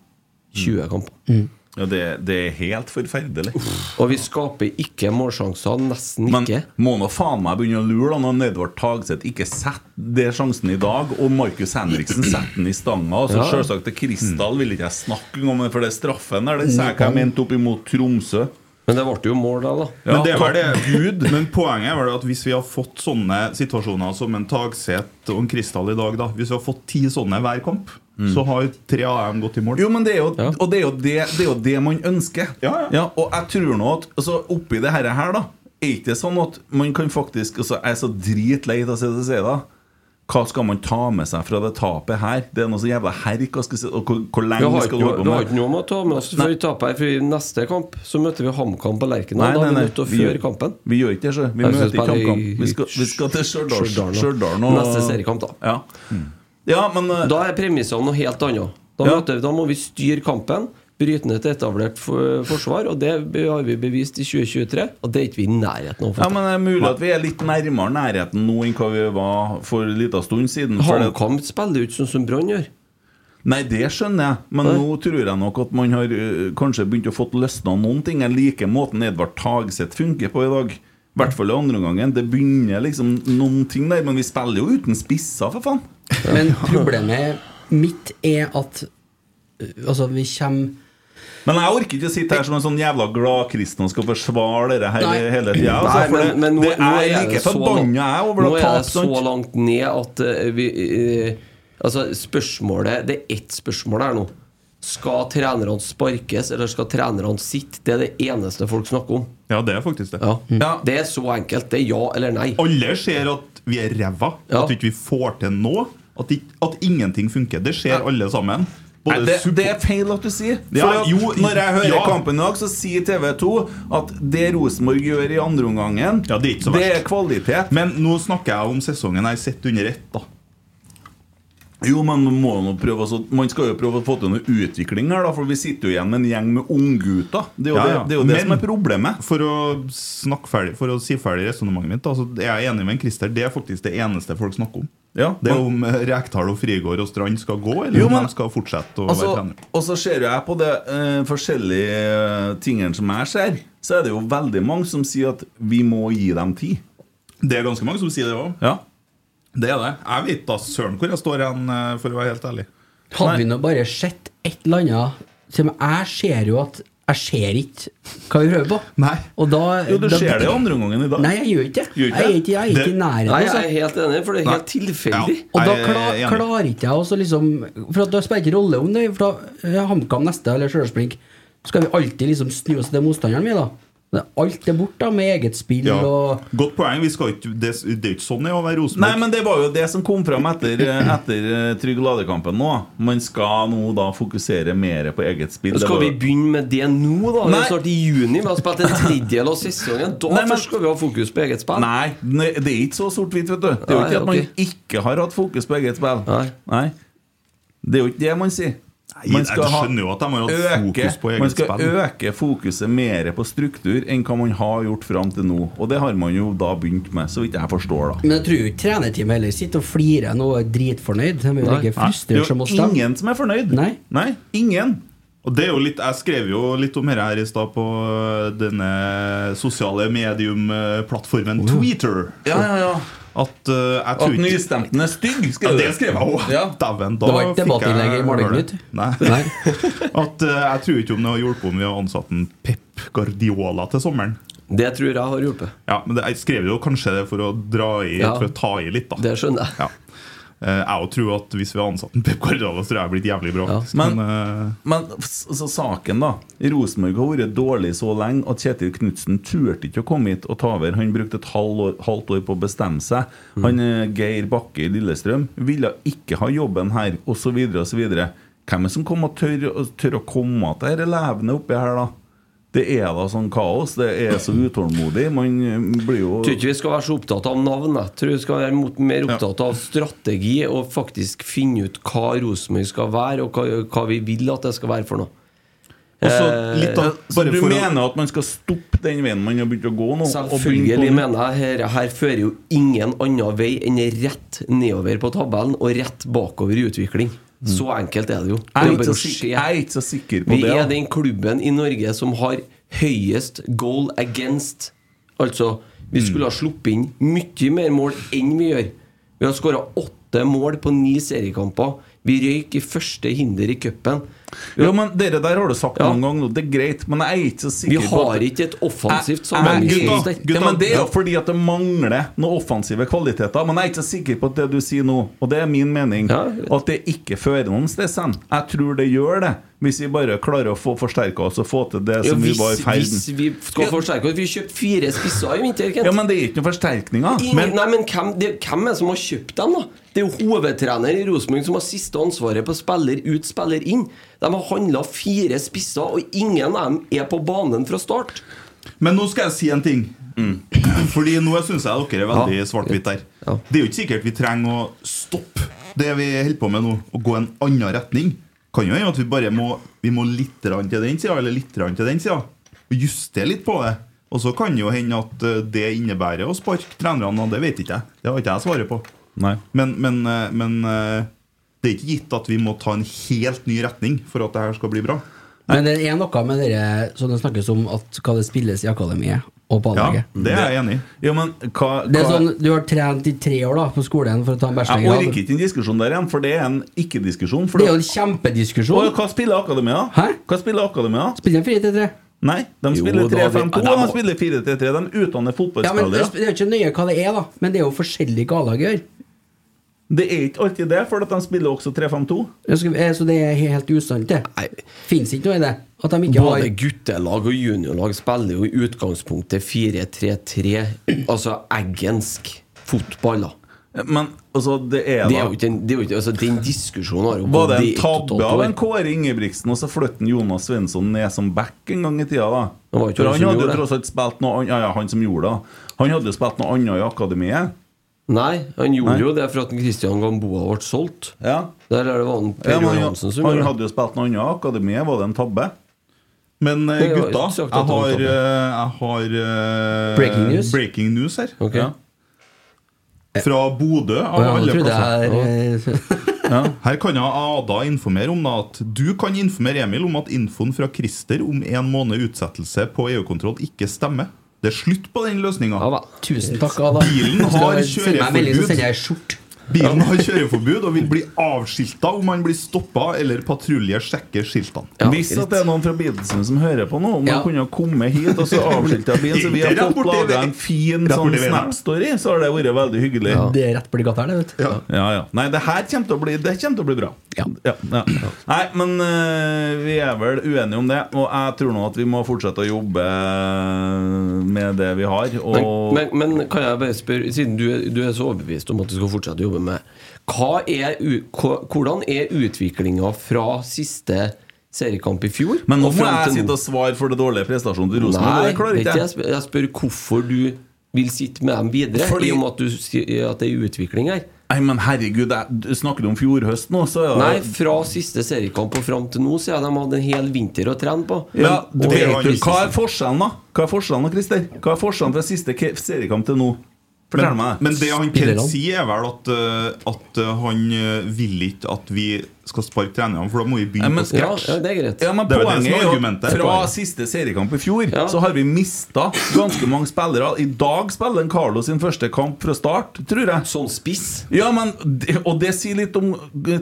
20 kampene. Ja, det, det er helt forferdelig. Og vi skaper ikke målsjanser, nesten Men ikke. må nå faen meg begynne å lure når Edvard Tagseth ikke setter det sjansen i dag, og Markus Henriksen setter den i stanga. Altså, Ja. Selvsagt til Kristal vil ikke jeg snakke om, for det er straffen der. Det sa jeg ment jeg mente opp imot Tromsø. Men det ble jo mål da, da. Ja, men, det var det, Gud. men poenget er vel at hvis vi har fått sånne situasjoner som en Tagset og en Kristall i dag, da Hvis vi har fått ti sånne hver kamp, så har tre av dem gått i mål. Jo, men det er jo, Ja. Og det er, jo det, det er jo det man ønsker. Ja, ja. og jeg tror nå at altså, Oppi det her, her da Er ikke det sånn at man kan faktisk altså, Jeg er så dritlei av å si det, si det Hva skal man ta med seg fra det tapet her? Det er noe så jævla herk. skal si, Og hvor, hvor Vi lenge har skal ikke du holde vi på har ikke noe med å ta med oss før vi taper her. For i neste kamp så møter vi HamKam på Lerkendal. Da er vi nødt til å Vi føre kampen. Vi gjør ikke det, sjø. Vi møter ikke i- HamKam. Vi, vi skal til Stjørdal. Og- Neste seriekamp, da. Ja, ja men eh, Da er premissene noe helt annet. Da, Ja. møter, vi- da må vi styre kampen, bryte ned et etablert for, forsvar, og det har vi bevist i 2023. Og det er ikke vi i nærheten av. ja, men det er mulig at vi er litt nærmere nærheten nå enn hva vi var for en liten stund siden. HamKam spiller jo ikke sånn som Brann gjør. Nei, det skjønner jeg, men Nei. nå tror jeg nok at man har øh, kanskje begynt å få løsna noen ting. Jeg liker måten Edvard Tagseth funker på i dag. I hvert fall i andre omgangen. Det begynner liksom noen ting der, men vi spiller jo uten spisser, for faen. Men problemet mitt er at øh, Altså, vi kommer Men jeg orker ikke å sitte her som en sånn jævla gladkristen og skal forsvare dere her Nei. hele tida. Altså, for men, det, men nå, det nå er like det så over langt- jeg over Nå er det så sånt. langt ned at uh, vi uh, Altså, spørsmålet Det er ett spørsmål her nå. Skal trenerne sparkes, eller skal trenerne sitte? Det er det eneste folk snakker om. Ja, det er faktisk det. Ja. Ja. Det er så enkelt. Det er ja eller nei. Alle ser at vi er ræva, Ja. at vi ikke får til noe. At, at ingenting funker. Det ser alle sammen. Nei, det, det er feil at du sier. Ja, jo, når jeg hører ja. kampen i dag, så sier TV 2 at det Rosenborg gjør i andre omgangen, Ja, det er det er kvalitet. Men nå snakker jeg om sesongen jeg sett under ett. da Jo, men må man, prøve, altså, man skal jo prøve å få til noe utvikling her, da, for vi sitter jo igjen med en gjeng med unggutter. Det er jo Ja, det, ja. det, er jo det Men- som er problemet. For å, snakke ferdig, for å si ferdig resonnementet mitt, da, så er jeg enig med en Christer. Det er faktisk det eneste folk snakker om. Ja, Det er om eh, Rekdal og Frigård og Strand skal gå, eller Jo, om de skal fortsette å Altså, være trener. og så ser jeg på det uh, forskjellige eh, tingene som jeg ser, så er det jo veldig mange som sier at vi må gi dem tid. Det er ganske mange som sier det òg. Ja. Det er det. Jeg vet da søren hvor jeg står igjen, eh, for å være helt ærlig. Hadde vi nå bare sett et eller annet Jeg ser jo at Jeg ser ikke hva vi prøver på. Nei. Og da, Jo, du da, ser det jo andre omgangen i dag. Nei, jeg gjør ikke det. Gjør ikke Jeg er ikke, jeg er ikke i nærheten. Nei, altså. jeg er helt enig, for det er helt tilfeldig. Ja. Og da klar, klarer ikke jeg også liksom For at det spiller ikke rolle om det For da eh, HamKam neste eller Stjørdalsblink Skal vi alltid liksom snu oss til motstanderen min da Alt er borte Med eget spill Ja. og Godt poeng. Vi skal ikke, det, det er ikke sånn det er å være Rosenborg. Nei, men det var jo det som kom fram etter, etter eh, Trygg Ladekampen nå. Man skal nå da fokusere mer på eget spill. Skal vi begynne med det nå, da? Vi Det er snart i juni. Vi har spilt en tredjedel av sesongen. Da Nei, men- først skal vi ha fokus på eget spill. Nei, ne- det er ikke så sort-hvitt, vet du. Det er jo Nei, ikke at man okay. ikke har hatt fokus på eget spill. Nei. Det er jo ikke det man sier. Nei, jeg skjønner jo at de har hatt fokus på eget man skal øke fokuset mer på struktur enn hva man har gjort fram til nå. Og det har man jo da begynt med, så vidt jeg forstår, da. Men jeg tror ikke trenerteamet heller sitter og flirer nå og er dritfornøyd De er jo Det frustrert er som jo oss ingen som er fornøyd. Nei. Nei, ingen. Og det er jo litt, Jeg skrev jo litt om dette her i stad på denne sosiale medium-plattformen Twitter. Ja, ja, ja. At uh, jeg tror At nystemten er stygg, ja, det skrev jeg òg! Ja. Dæven, da Det var ikke fikk debattinnlegg i Morgennytt. Nei. Nei At uh, Jeg tror ikke om det har hjulpet om vi har ansatt en Pep Guardiola til sommeren. Det tror jeg har hjulpet. Ja, men det, Jeg skrev jo kanskje det for å dra i Ja. For å ta i litt, da. Det skjønner jeg. Ja. Eh, jeg òg tror at hvis vi hadde ansatt en Pep Guardiola, så tror jeg det blitt jævlig bra. Ja. Men- Men, eh, Men så saken, da. Rosenborg har vært dårlig så lenge at Kjetil Knutsen turte ikke å komme hit og ta over. Han brukte et halvt år, halvt år på å bestemme seg. Han eh, Geir Bakke i Lillestrøm ville ikke ha jobben her, osv., osv. Hvem er det som kommer og tør, tør å komme til dette levende oppi her, da? Det er da sånn kaos. Det er så utålmodig. Man eh, blir jo Jeg tror ikke vi skal være så opptatt av navn. Jeg tror vi skal være mer opptatt av strategi og faktisk finne ut hva Rosenborg skal være, og hva, hva vi vil at det skal være for noe. også Eh, litt av, Så du for å- mener at man skal stoppe den veien man har begynt å gå nå? Selvfølgelig på- mener jeg her, her fører jo ingen annen vei enn rett nedover på tabellen og rett bakover i utvikling. Så enkelt er det jo. Jeg er er sikker, jeg er ikke så sikker på Vi det. er den klubben i Norge som har høyest goal against. Altså, vi Mm. skulle ha sluppet inn mye mer mål enn vi gjør. Vi har skåra åtte mål på ni seriekamper. Vi røyk i første hinder i cupen. Jo, men Dere der har du sagt Ja. noen ganger. Det er greit, men jeg er ikke så sikker vi har ikke et offensivt Ja, Det er jo fordi at det mangler noen offensive kvaliteter. Men jeg er ikke så sikker på at det du sier nå, og det er min mening, Ja. at det ikke fører noen sted hen. Jeg tror det gjør det, hvis vi bare klarer å få forsterka oss og få til det som hvis, vi var i ferd hvis vi skal forsterke oss Vi kjøpte fire spisser i vinter. Kent. Ja, men det er ikke noen forsterkninger. Ingen, Men, nei, men hvem, det, hvem er det som har kjøpt dem, da? Det er jo hovedtrener i Rosenborg som har siste ansvaret på spiller ut, spiller inn. De har handla fire spisser, og ingen av dem er på banen fra start. Men nå skal jeg si en ting. Fordi nå syns jeg dere er veldig Ja. svart-hvitt der. Ja. Det er jo ikke sikkert vi trenger å stoppe det vi holder på med nå, og gå en annen retning. Kan jo hende at vi bare må Vi må litt til den sida, eller litt til den sida. Og justere litt på det. Og så kan jo hende at eh, det innebærer å sparke trenerne, det vet ikke jeg. Det har ikke jeg svaret på. Nei. Men, men, eh, men eh, det er ikke gitt at vi må ta en helt ny retning for at det her skal bli bra. Men det er noe med dere som det snakkes om at hva det spilles i akademiet, og på Ja, det er jeg enig i. Ja, men hva, Det er hva sånn, Du har trent i tre år da på skolen for å ta en Jeg bachelorgrad. orker ikke en diskusjon der igjen, for det er en ikke-diskusjon. Det er jo en kjempediskusjon. Og hva spiller Akademia? Hæ? Hva spiller Akademia? Spiller de 4-3-3. Nei, de spiller da har vi- 3-5-2, Ja, og de spiller 4-3-3. De utdanner Ja, men Det fotballspillere. er ikke nøye hva det er, da men det er jo forskjellig hva A-laget gjør. Det er ikke alltid det, for at de spiller også 3-5-2. Jeg skal- eh, Så det er helt usant, det. Nei. Fins ikke noe i det. At de ikke har Både guttelag og juniorlag spiller jo i utgangspunktet 4-3-3, altså eggensk fotball. da Men altså, det er Det er da jo ikke det er jo ikke, altså Den diskusjonen har jo Var det en tabbe av en Kåre Ingebrigtsen og så flytte Jonas Svensson ned som back en gang i tida? da Det var ikke For han han hadde jo tross alt spilt noe annet Ja, ja, han som gjorde det. Han hadde jo spilt noe annet i akademiet. Nei, han gjorde Nei. jo det for at Christian Gamboa ble solgt. Ja. Der er det var Per Ja, Johan han, Hansen som han gjorde hadde jo spilt noe annet akademiet. Var det en tabbe? Men eh, gutta, jeg, jeg har, eh, jeg har uh, Breaking news? breaking news her. Okay. Ja. Fra Bodø, av ja, alle plasser. Er, Her kan jeg Ada informere om at du kan informere Emil om at infoen fra Christer om en måned utsettelse på EU-kontroll ikke stemmer. Det er slutt på den løsninga. Ja. Tusen takk, Ada. Bilen har Send meg en melding, så kjøreforbud. sender jeg skjort. Bilen har kjøreforbud og vil bli avskilta om han blir stoppa eller patrulje sjekker skiltene. Ja, Hvis at det er noen fra Beatlesene som hører på nå, om Ja. kunne komme hit og så avskilta bilen, så vi har fått laga en fin sånn. Snap-story, så har det vært veldig hyggelig. Ja. Det er rett borti gata her, det, vet du. Ja, Nei, det her kommer til å bli, det kommer til å bli bra. Ja. ja. Nei, men eh, vi er vel uenige om det, og jeg tror nå at vi må fortsette å jobbe med det vi har. Men, Og men, men kan jeg bare spørre, siden du, du er så overbevist om at du skal fortsette å jobbe med hva er, Hvordan er utviklinga fra siste seriekamp i fjor Men nå og må jeg sitte og svare for det dårlige prestasjonen til Rosenborg. Det klarer ikke jeg. jeg, spør, hvorfor du vil sitte med dem videre, Fordi- i og med at du at det er utvikling her. Nei, men herregud, jeg, snakker du om fjorhøst nå, så ja. Nei, fra siste seriekamp og fram til nå, så har de hatt en hel vinter å trene på. Ja, Men- og- og- Hva er forskjellen, da? Hva er forskjellen da, Christer? Hva er forskjellen fra siste seriekamp til nå? Fortell Men, meg det. men det han Ken sier, er vel at, eh, at han eh, vil ikke at vi skal sparke trenerne, for da må vi begynne begynne men- på Ja, scratch. ja, det er greit. Ja, men Det er Poenget er jo at fra siste seriekamp i fjor Ja. Så har vi mista ganske mange spillere. I dag spiller en Carlo sin første kamp fra start, tror jeg. Sånn spiss. Ja, men, Og det sier litt om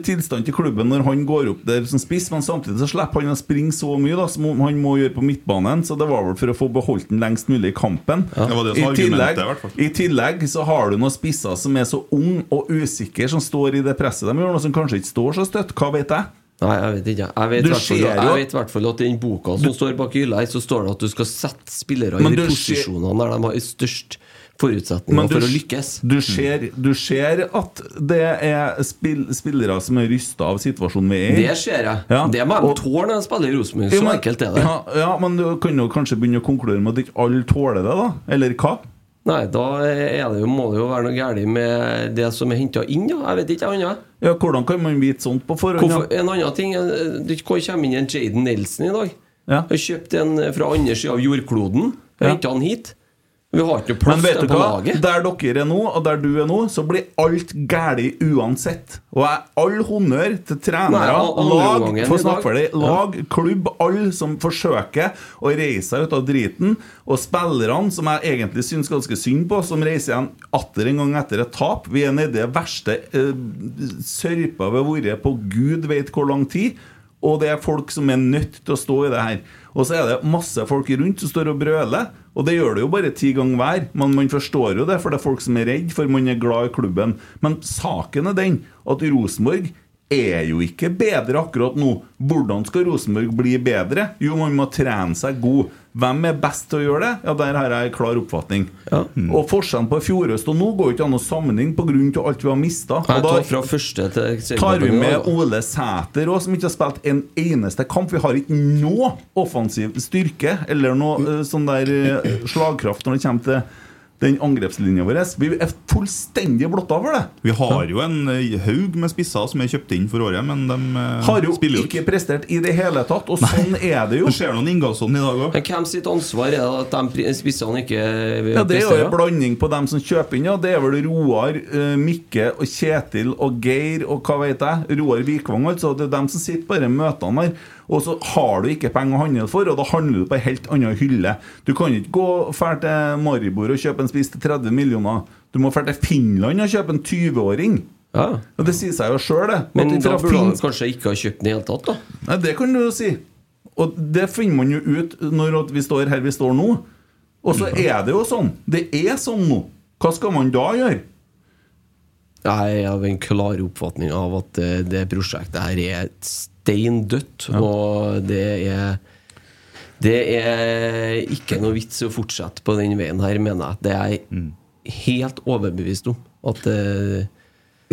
tilstanden til klubben når han går opp der som spiss, men samtidig så slipper han å springe så mye da som han må gjøre på midtbanen. Så det var vel for å få beholdt den lengst mulig i kampen. Det var det som I tillegg, argumentet, i hvert fall. I tillegg så har du noen spisser som er så ung og usikre, som står i det presset de gjør, noe som kanskje ikke står så støtt. Hva vet jeg? Nei, jeg vet ikke. Jeg vet, i hvert fall, at den boka som står bak hylla her, så står det at du skal sette spillere i de du posisjonene der de har størst forutsetninger du, for å lykkes. du, ser, du ser at det er spill, spillere som er rysta av situasjonen vi er i. Det ser jeg. Ja, Det må de tåle når de spiller i Rosenborg. Så enkelt er det. Ja, ja, men du kan jo kanskje begynne å konkludere med at ikke alle tåler det, da? Eller hva? Nei, da det jo, må det jo være noe galt med det som er henta inn, da. Jeg vet ikke, jeg annet. Ja, Hvordan kan man vite sånt på forhånd? Hvorfor, en annen ting Du Det kommer inn en Jaden Nelson i dag. Ja. Jeg kjøpte en fra andre sida av jordkloden. Ja. Henta han hit. Vi har ikke plass til på laget. Der dere er nå, og der du er nå, så blir alt galt uansett. Og jeg all honnør til trenere, Nei, lag, for i snakke dag. klubb, alle som forsøker å reise seg ut av driten. Og spillerne, som jeg egentlig syns ganske synd på, som reiser igjen atter en gang etter et tap. Vi er nede i det verste eh, sørpa vi har vært på gud vet hvor lang tid. Og det er folk som er nødt til å stå i det her. Og så er det masse folk rundt som står og brøler. Og det gjør det jo bare ti ganger hver. Men man forstår jo det, for det er folk som er redd, for man er glad i klubben. Men saken er den at Rosenborg er jo ikke bedre akkurat nå. Hvordan skal Rosenborg bli bedre? Jo, man må trene seg god. Hvem er best til å gjøre det? Ja, Der har jeg en klar oppfatning. Og forskjellen på fjorhøst og nå går ikke an å sammenligne pga. alt vi har mista. Til Tar vi med. Ole Sæter òg, som ikke har spilt en eneste kamp. Vi har ikke noe offensiv styrke eller noe uh, sånn der uh, slagkraft når det kommer til den angrepslinja vår Vi er fullstendig blotta for det. Vi har jo en eh, haug med spisser som er kjøpt inn for året, men de eh, Har jo spiller jo ikke ikke. prestert i det hele tatt, og sånn er det jo. Det skjer noen Ingalsson i dag òg. Men hvem sitt ansvar er det at de spissene ikke eh, Ja, Det er jo en blanding på dem som kjøper inn. Ja. Det er vel Roar, Mikke og Kjetil og Geir og hva vet jeg. Roar Vikvang, altså. Det er dem som sitter bare i møtene der. Og så har du ikke penger å handle for, og da handler du på en helt annen hylle. Du kan ikke gå fælt til Maribor og kjøpe en spiss til 30 millioner. Du må fælt til Finland og kjøpe en 20-åring. Ja. Og Det sier seg jo sjøl, det. Men da burde finsk- kanskje ikke ha kjøpt den i hele tatt, da. Nei, det kan du jo si. Og det finner man jo ut når vi står her vi står nå. Og så er det jo sånn. Det er sånn nå. Hva skal man da gjøre? Jeg av en klar oppfatning av at eh, det prosjektet her er steindødt, og det er Det er ikke noe vits i å fortsette på den veien her, mener jeg. Det er jeg helt overbevist om. At eh,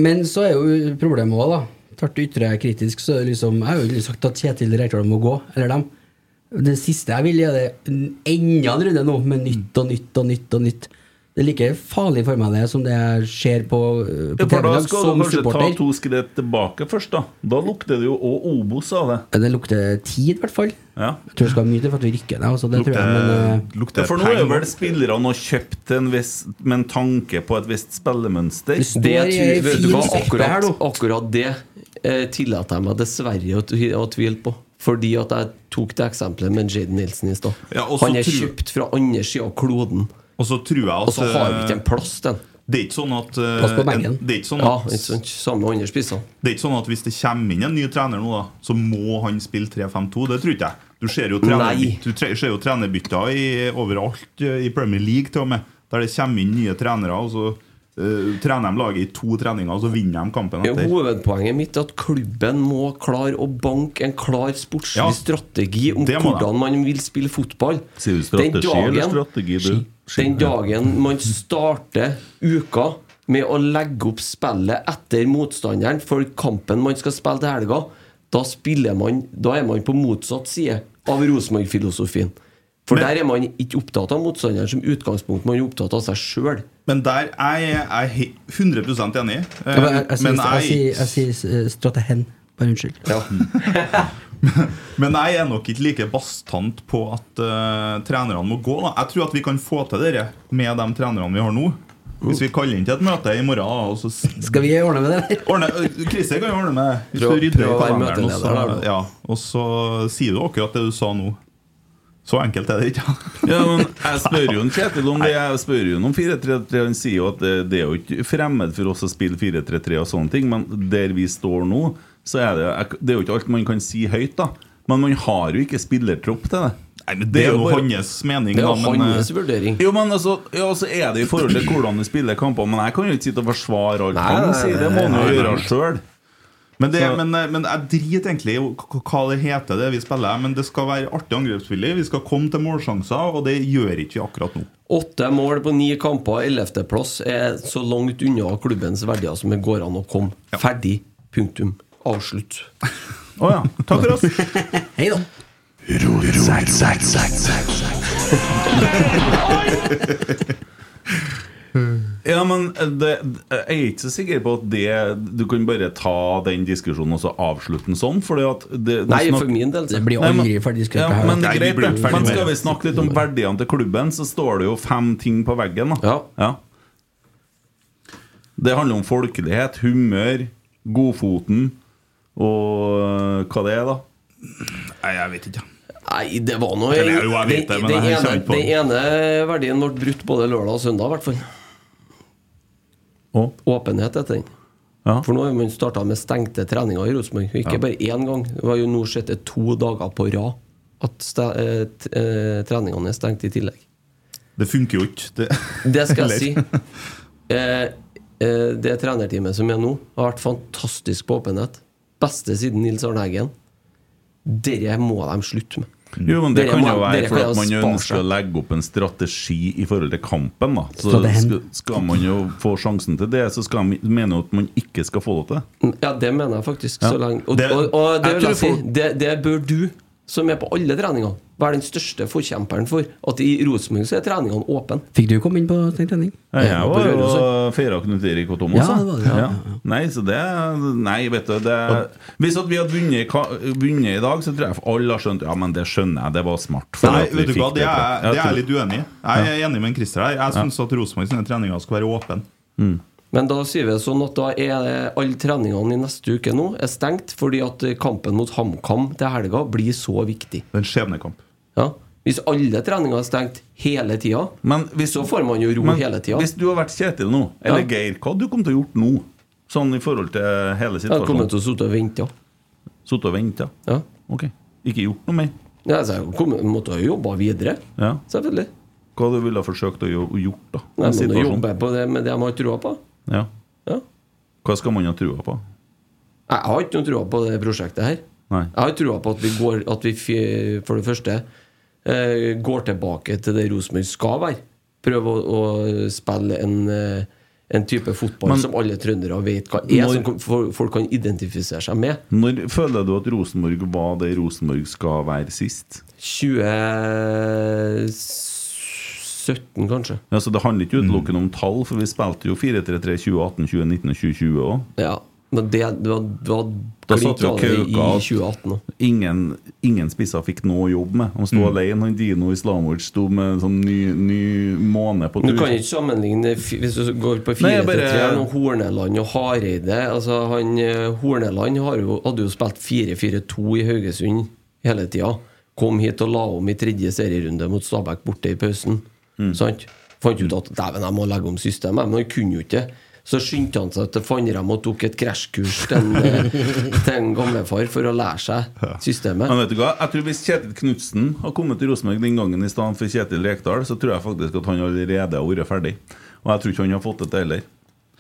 Men så er jo problemet òg, da. Tvert ytre er kritisk, så er liksom Jeg har jo ikke sagt at Kjetil Rekdal må gå, eller dem. Det siste jeg vil, er det enda en runde nå, med nytt og nytt og nytt og nytt. Det er like farlig for meg det som det jeg ser på, eh, på Ja, supporter da skal som du kanskje ta to skritt tilbake først, da. Da lukter det jo òg Obos av det. Det lukter tid, i hvert fall. Ja. Jeg tror det skal mye til for at vi rykker ned. Altså, det lukter, jeg, men, uh, lukter for nå er vel spillerne og kjøpt en viss, med en tanke på et visst spillemønster. Det det, jeg tror- du hva, her akkurat, akkurat det eh, tillater jeg meg dessverre å, å tvile på. Fordi at jeg tok det eksempelet med Jaden Nilsen i stad. Ja, Han er kjøpt fra andre sida av kloden, Og så tror jeg og så har vi ikke en eh, plass til den. Det er ikke sånn at eh, Plass på benken. Det er ikke sånn Ja, at ikke sant? Samme andre spissene. Det er ikke sånn at hvis det kommer inn en ny trener nå, da så må han spille 3-5-2. Det tror ikke jeg. Du ser jo trenerbytter overalt eh, i Premier League, til og med. Der det kommer inn nye trenere, og så eh, trener de laget i to treninger, og så vinner de kampen etter. Hovedpoenget mitt er at klubben må klare å banke en klar sportslig Ja, strategi om hvordan man vil spille fotball. Sier du strategi eller strategi, du? den dagen man starter uka med å legge opp spillet etter motstanderen for kampen man skal spille til helga, da, spiller man, da er man på motsatt side av Rosenborg-filosofien. For Men- der er man ikke opptatt av motstanderen som utgangspunkt, man er opptatt av seg sjøl. Men der er jeg er he- 100 enig. Uh, Ja, men jeg, jeg, men jeg, jeg, sier- jeg sier eh, strategen. Bare unnskyld. Men jeg er nok ikke like bastant på at uh, trenerne må gå. Da. Jeg tror at vi kan få til det med de trenerne vi har nå. Hvis vi kaller inn til et møte i morgen og så Skal vi ordne med det? ordne, Christer kan jo ordne med det. Hvis du rydder i kalenderen, så, ja, og så sier du akkurat det du sa nå. Så enkelt er det ikke. Ja, men Jeg spør jo en Kjetil om det. Jeg spør jo om 4-3-3. Han sier jo at det, det er jo ikke fremmed for oss å spille 4-3-3 og sånne ting, men der vi står nå, så er det Det er jo ikke alt man kan si høyt, da. Men man har jo ikke spillertropp til det. Nei, men Det er jo bare- hans mening. Det er da, men, eh, hans vurdering. Jo, men altså, ja, så er det i forhold til hvordan du spiller kamper. Men jeg kan jo ikke sitte og forsvare alt han sier. Det må han jo gjøre sjøl. Men, det, Så- men, eh, men jeg driter egentlig i hva det heter, det vi spiller. Men det skal være artig angrepsspillet. Vi skal komme til målsjanser, og det gjør ikke vi akkurat nå. Åtte mål på ni kamper, ellevteplass, er så langt unna klubbens verdier som det går an å komme. Ferdig. Punktum. Avslutt. Å ja. Takk for oss. Hei da. Ja, men det, jeg er ikke så sikker på at det Du kan bare ta den diskusjonen og så avslutte den sånn. Fordi at det, det Nei, snak- for min del. Det blir aldri ferdig ja, men, Nei, greit, blir men skal vi snakke litt om verdiene til klubben, så står det jo fem ting på veggen. Da. Ja. Det handler om folkelighet, humør, godfoten og hva det er, da. Nei, jeg vet ikke. Nei, det var noe den ene verdien ble brutt både lørdag og søndag, i hvert fall. Og? Åpenhet heter den. Ja. For nå har man starta med stengte treninger i Rosenborg. Ikke bare én gang. Det var jo nå sett to dager på rad at eh, eh, treningene er stengt i tillegg. Det funker jo ikke. Det, Det skal jeg si. Eh, eh, det trenerteamet som er nå, har vært fantastisk på åpenhet. Beste siden Nils Arne Eggen. Dette må de slutte med. Jo, men Det Dere kan må- jo være dere for at man spare ønsker å legge opp en strategi i forhold til kampen. da Så skal, skal man jo få sjansen til det, så skal man mene at man ikke skal få lov til det. Ja, det mener jeg faktisk. Ja. Så lenge. Og, Det- og, og det jeg vil tror jeg si, folk- det, det bør du, som er på alle treninger, være den største forkjemperen for at i Rosenborg så er treningene åpne. Fikk du komme inn på den trening? Ja, jeg var og feira Knut Erik og Thomas. Ja, det var det, ja, ja, Nei, så det Nei, vet du det, Hvis at vi hadde vunnet, vunnet i dag, så tror jeg alle har skjønt Ja, men det skjønner jeg, det var smart. for Nei, at vi vet du hva, det er, det er jeg litt uenig i. Jeg er enig med en Christer her. Jeg syns at Rosenborg sine treninger skal være åpne. Men da sier vi det sånn at da er alle treningene i neste uke nå er stengt fordi at kampen mot HamKam til helga blir så viktig. En skjebnekamp. Ja. Hvis alle treninger er stengt hele tida, så får man jo ro men hele tida. Hvis du har vært Kjetil nå, eller Ja. Geir, hva hadde du kommet til å gjort nå? Sånn i forhold til hele situasjonen? Jeg kommer til å sitte og vente. Sitte og vente? Ja. Ok. Ikke gjort noe mer? Ja, så jeg kom- måtte ha jobba videre. Ja. Selvfølgelig. Hva du ville du forsøkt å gjøre, gjort, da? Jeg må jobbe på det med det de har trua på. Ja. Ja. Hva skal man ha trua på? Jeg har ikke noe trua på det prosjektet her. Nei. Jeg har trua på at vi, går, at vi for det første eh, går tilbake til det Rosenborg skal være. Prøve å, å spille en, eh, en type fotball Men- som alle trøndere vet hva er, Når- som folk kan identifisere seg med. Når føler du at Rosenborg var det Rosenborg skal være sist? 2017, kanskje. Ja, så Det handler ikke utelukkende om tall, for vi spilte jo 4-3-3 2018, 2019 og 2020 òg. Ja. Men det, det var, det var Da satt vi og kauka at ingen, ingen spisser fikk noe jobb med. Han sto alene. Han Dino Islamovic sto med sånn ny, ny måne på Du tur. kan ikke sammenligne Hvis du går på Nei, 4-3-3 jeg bare- og Horneland og Hareide altså han, eh, Horneland har jo, hadde jo spilt 4-4-2 i Haugesund hele tida. Kom hit og la om i tredje serierunde mot Stabæk borte i pausen. Mm. Sant? Fant ut at dæven, jeg må legge om systemet. Men han kunne jo ikke. Så skyndte han seg til Fannrem og tok et krasjkurs til en, til en gamlefar for å lære seg systemet. Men vet du hva? Jeg tror Hvis Kjetil Knutsen har kommet til Rosenborg den gangen i stedet for Kjetil Rekdal, så tror jeg faktisk at han allerede har vært ferdig. Og jeg tror ikke han har fått det til heller.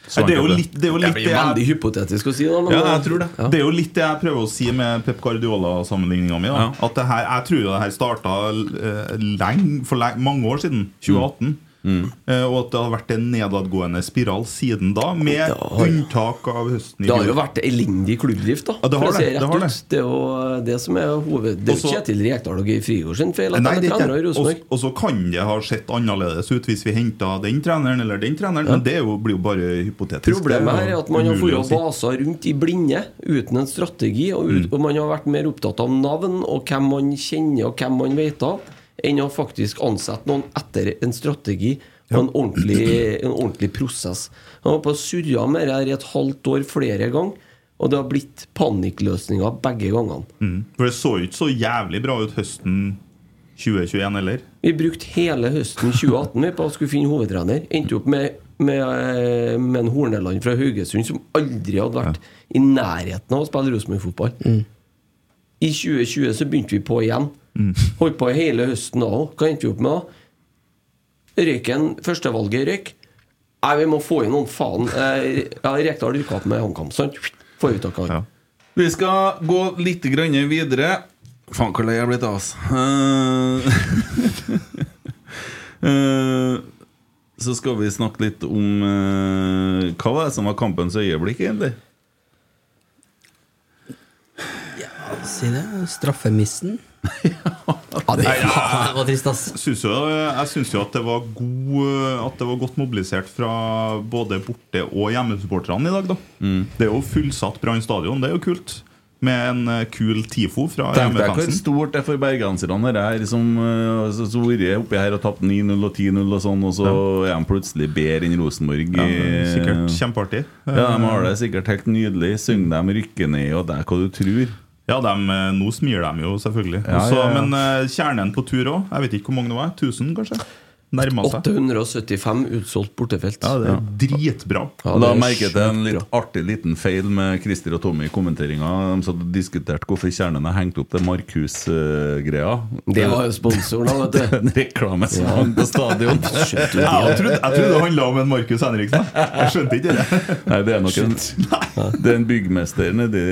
Så Det er jo litt det, er jo Det blir veldig jeg, hypotetisk å si, da. Ja, jeg tror det. det er jo litt det jeg prøver å si med Pep Guardiola-sammenligninga mi. Ja. At her, Jeg tror jo det her starta uh, lenge, for lenge, mange år siden. 2018. Mm. Eh, og at det har vært en nedadgående spiral siden da, med har- unntak av høsten i Det har jo fjor. vært elendig klubbdrift, da. Ja, det har det, det har ut. det. Det er jo det som er hoved... Det er jo Kjetil Rekdal og Geir Frigård sin feil at Nei, de er er trenere i Rosenborg. Og- så kan det ha sett annerledes ut hvis vi henta den treneren eller den treneren, men det jo, blir jo bare hypotetisk. Problemet her er at man har fått å rundt i blinde uten en strategi, og, Mm. og man har vært mer opptatt av navn og hvem man kjenner og hvem man vet av, enn å faktisk ansette noen etter en strategi og en ordentlig, en ordentlig prosess. Han var på surra med det her i et halvt år flere ganger, og det har blitt panikkløsninger begge gangene. Mm. For det så jo ikke så jævlig bra ut høsten 2021 heller. Vi brukte hele høsten 2018 vi på å skulle finne hovedtrener. Endte opp med, med, eh, med en Horneland fra Haugesund som aldri hadde vært i nærheten av å spille Rosenborg-fotball. I 2020 så begynte vi på igjen. Holdt på hele høsten da òg. Hva endte vi opp med da? Røyken, førstevalget røyk. Nei, vi må få inn noen faen. Eh, ja, Rekdal rykka opp med HamKam, sant? Får vi tak i han. Ja. Vi skal gå litt grann videre. Faen, hvor lei jeg er blitt av oss. Eh, eh, så skal vi snakke litt om uh, Hva var det som var kampens øyeblikk, egentlig? Ja, Si det. Straffemissen. Ja, det, ja, det var trist, ass. Synes jo, jeg syns jo at det var god At det var godt mobilisert fra både borte- og hjemmesupporterne i dag. da Det er jo fullsatt Brann stadion. Det er jo kult. Med en eh, kul TIFO fra Tenk deg hvor stort det er for bergenserne det her som uh, så, så vært oppi her og tapt 9-0 og 10-0 og sånn, og så er de plutselig bedre enn Rosenborg. Ja, sikkert kjempeartig. Ja, de har det sikkert helt nydelig. Synger dem rykker ned, og det er hva du tror. Ja, dem, eh, Nå smir de jo, selvfølgelig. Ja, Også, ja, ja. Men uh, kjernen på tur òg. Jeg vet ikke hvor mange det var. 1000, kanskje? Nærma seg. 875 utsolgt bortefelt. Ja, det er dritbra. Ja, det er merket jeg en litt artig liten feil med Christer og Tommy i kommenteringa. De satt og diskuterte hvorfor kjernen er hengt opp det Markhus-greia. Det var jo sponsoren, da, vet du. en reklame som hang på stadion. Ja, jeg trodde, jeg trodde det handla om en Markus Henriksen. Jeg skjønte ikke det. Nei, det er nok en, det er en byggmester nedi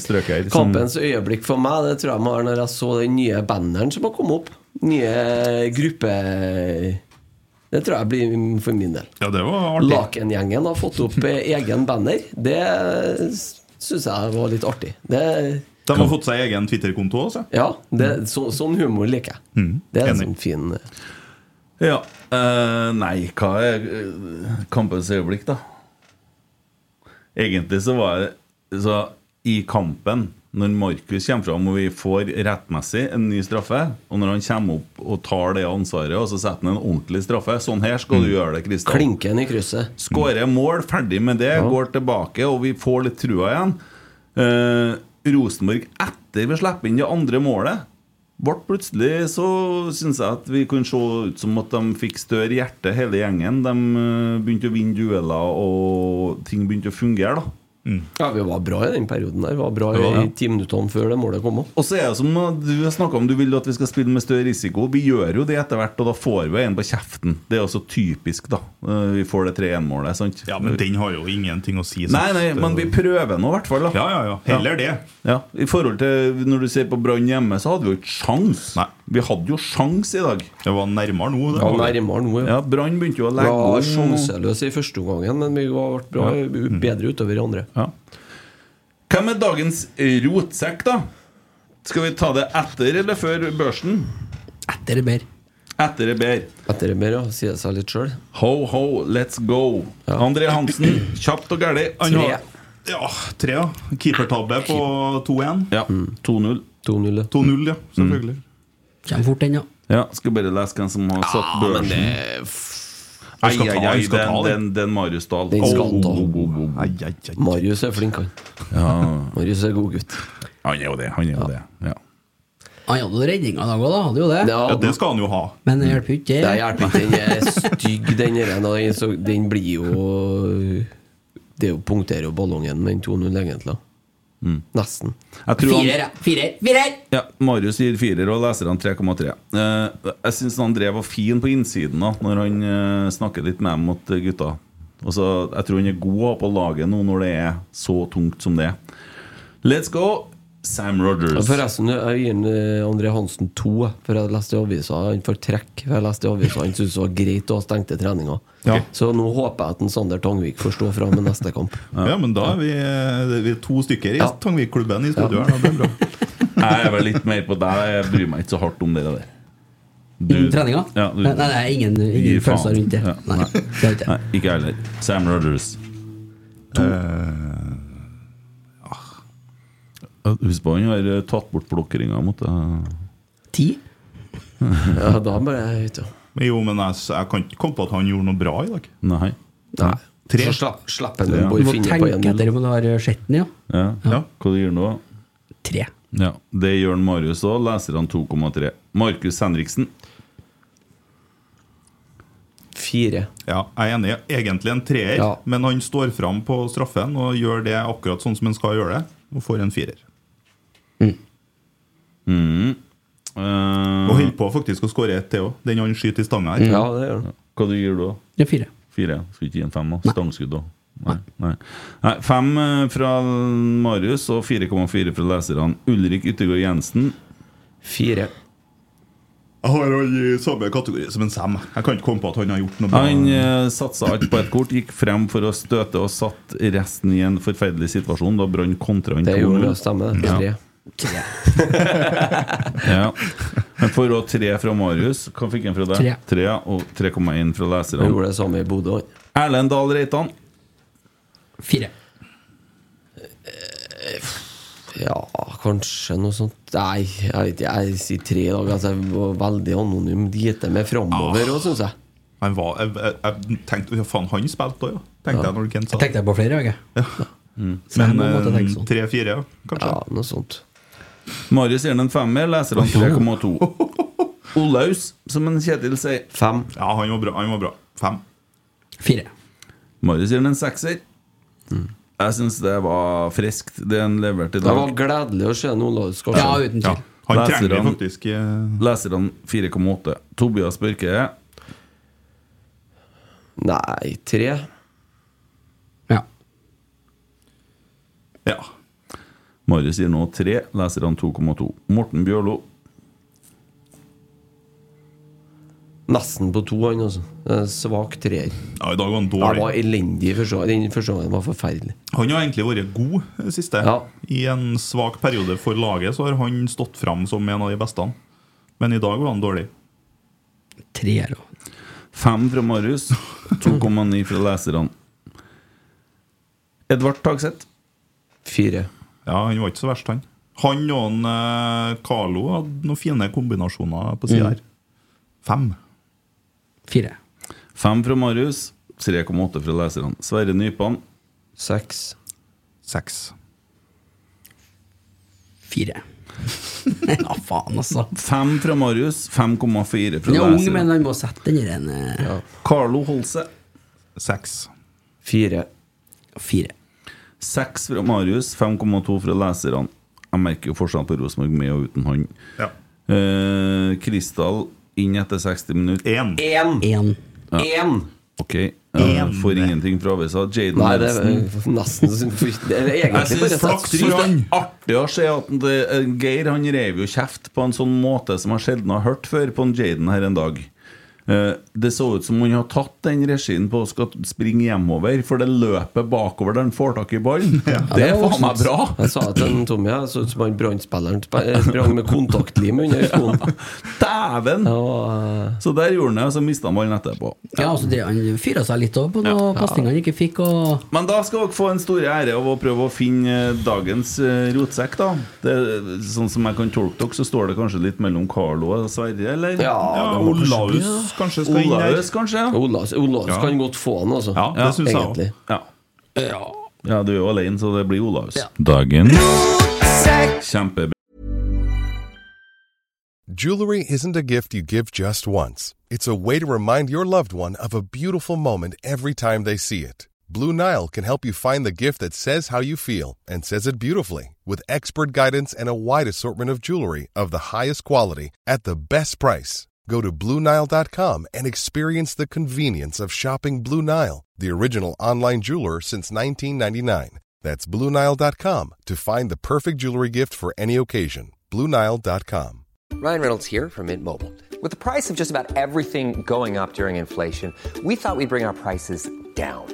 strøket her. Kampens øyeblikk for meg Det tror jeg må være når jeg så den nye banneren som har kommet opp. Nye gruppe... Det tror jeg blir for min del. Ja, det var artig. Lakengjengen har fått opp eh, egen banner. Det syns jeg var litt artig. Det De har fått seg egen Twitter-konto også. Ja, det, så, sånn humor liker jeg. Det er en sånn fin eh, Ja. Uh, nei, hva er kampens øyeblikk, da? Egentlig så var det så I kampen, når Markus kommer fram og vi får rettmessig en ny straffe, og når han kommer opp og tar det ansvaret, og så setter han en ordentlig straffe Sånn her skal du gjøre det, Kristian. Klinken i krysset. Skårer mål, ferdig med det, går tilbake, og vi får litt trua igjen. Eh, Rosenborg, etter vi slipper inn det andre målet ble plutselig så syns jeg at vi kunne se ut som at de fikk større hjerte, hele gjengen. De eh, begynte å vinne dueller, og ting begynte å fungere. da Ja, vi var bra i den perioden der. Vi var bra Ja. i ti minuttene før det målet kom. Og så er det som du har snakket om, du vil at vi skal spille med større risiko. Vi gjør jo det etter hvert, og da får vi en på kjeften. Det er også typisk, da. Eh, Vi får det 3-1-målet, sant? Ja, Men den har jo ingenting å si. sant? Nei, nei, men vi prøver nå, i hvert fall. da Ja, ja, ja. Heller det. Ja, I forhold til når du ser på Brann hjemme, så hadde vi jo ikke sjans. Nei. Vi hadde jo sjans i dag. Det var nærmere nå. Det Ja, nærmere nå, ja. Ja, Brann begynte jo å legge ja, om. sjanseløse i første omgang, men vi var ble bra, bedre utover i andre. Ja. Hvem er dagens rotsekk, da? Skal vi ta det etter eller før børsen? Etter det ber. Etter er bedre. Etter det bedre, ja, sier det seg litt sjøl. Ho, ho, let's go. André Hansen, kjapt og. Han Tre. Ja, tre, ja. Keepertabbe på 2-1. Ja, 2-0. 2-0. ja. 2-0, ja. Selvfølgelig. Kommer fort den, ja. Ja, skal bare lese hvem som har satt børsen. Ja, men det Ai, ai, ai, den, den, den Marius Dahl. Den skal han ta. Oh, oh, oh, oh. Ai, ai, ai. Marius er flink, han. Marius er god gutt. Han er jo det. Han er jo det. Ja. Han hadde jo redninga i dag òg, da. Hadde jo det. Ja, Ja, det skal han jo ha. Men det hjelper ikke. Det hjelper ikke. Den er stygg, den der, den, den blir jo Det er jo punkterer jo ballongen med en 2-0, egentlig. Nesten. Jeg tror han- Firer, ja. Firer! Firer! Ja, Marius gir firer, og leserne 3,3. Eh, jeg syns André var fin på innsiden da når han eh, snakker litt med dem mot gutta. Altså, jeg tror han er god å ha på laget nå når det er så tungt som det er. Let's go, Sam Rogers. Forresten, jeg gir André Hansen to, for jeg leste i avisa. Han får trekk. For jeg leste i avisa Han syntes det var greit å ha stengte treninger. Ja. Så nå håper jeg at en Sander Tangvik får stå fram med neste kamp. Ja, men da er vi, eh, vi er to stykker i Ja. Tangvik-klubben i studio her. Det er bra. Jeg er vel litt mer på deg. Jeg bryr meg ikke så hardt om det der. Innen treninga? Ja, du- nei, nei, ingen, ingen følelser rundt det. Ja, Nei, nei. det er ikke jeg heller. Sam Rogers. To. Husk på han har eh, tatt bort blokkeringa mot deg. Ti? Ja, da bare jeg ute, ja. Men Jo, men jeg, jeg kan ikke komme på at han gjorde noe bra i dag. Nei. Nei. Tre. Så slapp, slapp en Ja. Du må tenke etter om du har sett den, ja. Ja. Ja. Hva gir gjør nå? Tre. Ja, Det gjør han Marius òg. Leserne 2,3. Markus Henriksen. Fire. Ja, jeg er enig. Egentlig en treer, Ja. men han står fram på straffen og gjør det akkurat sånn som han skal gjøre det, og får en firer. Mm. Uh, Og holder på faktisk å skåre ett til òg, den han skyter i stanga her. Ja, det gjør hva du gir du da? Ja, fire. Fire? Skal ikke gi en fem? da? Stangskudd da? Nei. Nei. Nei. Fem eh, fra Marius og 4,4 fra leserne. Ulrik Yttergård Jensen. Fire. Jeg har han i samme kategori som en Sam. Jeg kan ikke komme på at han har gjort noe bra. Han eh, satsa alt på ett kort, gikk frem for å støte og satt resten i en forferdelig situasjon da Brann kontra han Det gjorde 2-0. det, stemmer. det. Ja. Tre. Ja. Men for å tre fra Marius, hva fikk han fra deg? Tre. Tre, og 3,1 fra leserne. Jeg gjorde det samme i Bodø. Erlend Dahl Reitan. Fire. Ja, kanskje noe sånt. Nei, jeg vet ikke. Jeg sier tre i dag. Altså, jeg var veldig anonym. Gite meg framover òg, syns jeg. Var, jeg, jeg, jeg tenkte ja, faen, han spilte òg, ja. Tenkte jeg når Kent sa Jeg tenkte på flere, jeg. Ja. Mm. Men eh, sånn. tre-fire, ja, kanskje. Ja, noe sånt. Marius gir den en femmer, leserne 3,2. Olaus, som en Kjetil sier. Fem. Ja, han var bra. Han var bra. Fem. Fire. Marius gir den en sekser. Jeg syns det var friskt, det han leverte i Det var gledelig å se en Olaus Ja, uten tvil. Ja. Han trenger han- faktisk Leser Leserne 4,8. Tobias Børke Nei, tre. Ja. Ja. Marius sier nå 3, leserne 2,2. Morten Bjørlo Nesten på to, han altså. Svak treer. Ja, I dag var han Han dårlig. var elendig. første gang. Den første gangen var forferdelig. Han har egentlig vært god det siste. Ja. I en svak periode for laget så har han stått fram som en av de beste. Men i dag var han dårlig. Treer òg. Fem fra Marius, 2,9 fra leserne. Edvard Tagseth. Fire. Ja, Han var ikke så verst, han. Han og han, eh, Carlo hadde noen fine kombinasjoner på sida her. Fem. fire. Fem fra Marius, 3,8 fra leserne. Sverre Nypan. Seks. Seks. Fire. ja, faen, altså. Fem fra Marius, 5,4 fra Han er ung, men han må sette den i den eh, Carlo Holse. Seks. Fire. fire. Seks fra Marius, 5,2 fra leserne. Jeg merker jo forskjellen på Rosenborg med og uten han. Ja. Eh, Kristal inn etter 60 minutter. Én. Én! Én. Én! Ok, ja, Får ingenting fra avisa. Jaden Nei, det er nesten er Jeg syns flaks for er artig å se at det, eh, Geir han rev jo kjeft på en sånn måte som jeg sjelden har hørt før på en Jaden her en dag. Eh, Det så ut som han har tatt den regien på å skal springe hjemover, for det løpet bakover der han får tak i ballen, det er faen meg bra! Jeg sa det til en Tommy, jeg så ut som han brannspilleren sp- eh, sprang med kontaktlim under skoen. Dæven! Ja, eh, Så der gjorde han det, og så mista han ballen etterpå. Ja, altså det, Han fyra seg litt over på noen pasninger han ikke fikk. Og Men da skal dere få en stor ære av å prøve å finne dagens rotsekk, da. Det, sånn som jeg kan tolke dere, så står det kanskje litt mellom Carlo og Sverre, eller? ja, Ja, Olaus kanskje skal inn der. Olaus, kanskje? Olaus, Olaus Ja. kan godt få han, altså. Ja, det synes jeg også. Ja. ja. ja, du er jo alene, så det blir Olaus. Ja. Dagens Kjempebra. Jewelry isn't a gift you give just once. It's a way to remind your loved one of a beautiful moment every time they see it. Blue Nile can help you find the gift that says how you feel and says it beautifully with expert guidance and a wide assortment of jewelry of the highest quality at the best price. Go to BlueNile.com and experience the convenience of shopping Blue Nile, the original online jeweler since 1999. That's BlueNile.com to find the perfect jewelry gift for any occasion. BlueNile.com. Ryan Reynolds here from Mint Mobile. With the price of just about everything going up during inflation, we thought we'd bring our prices down.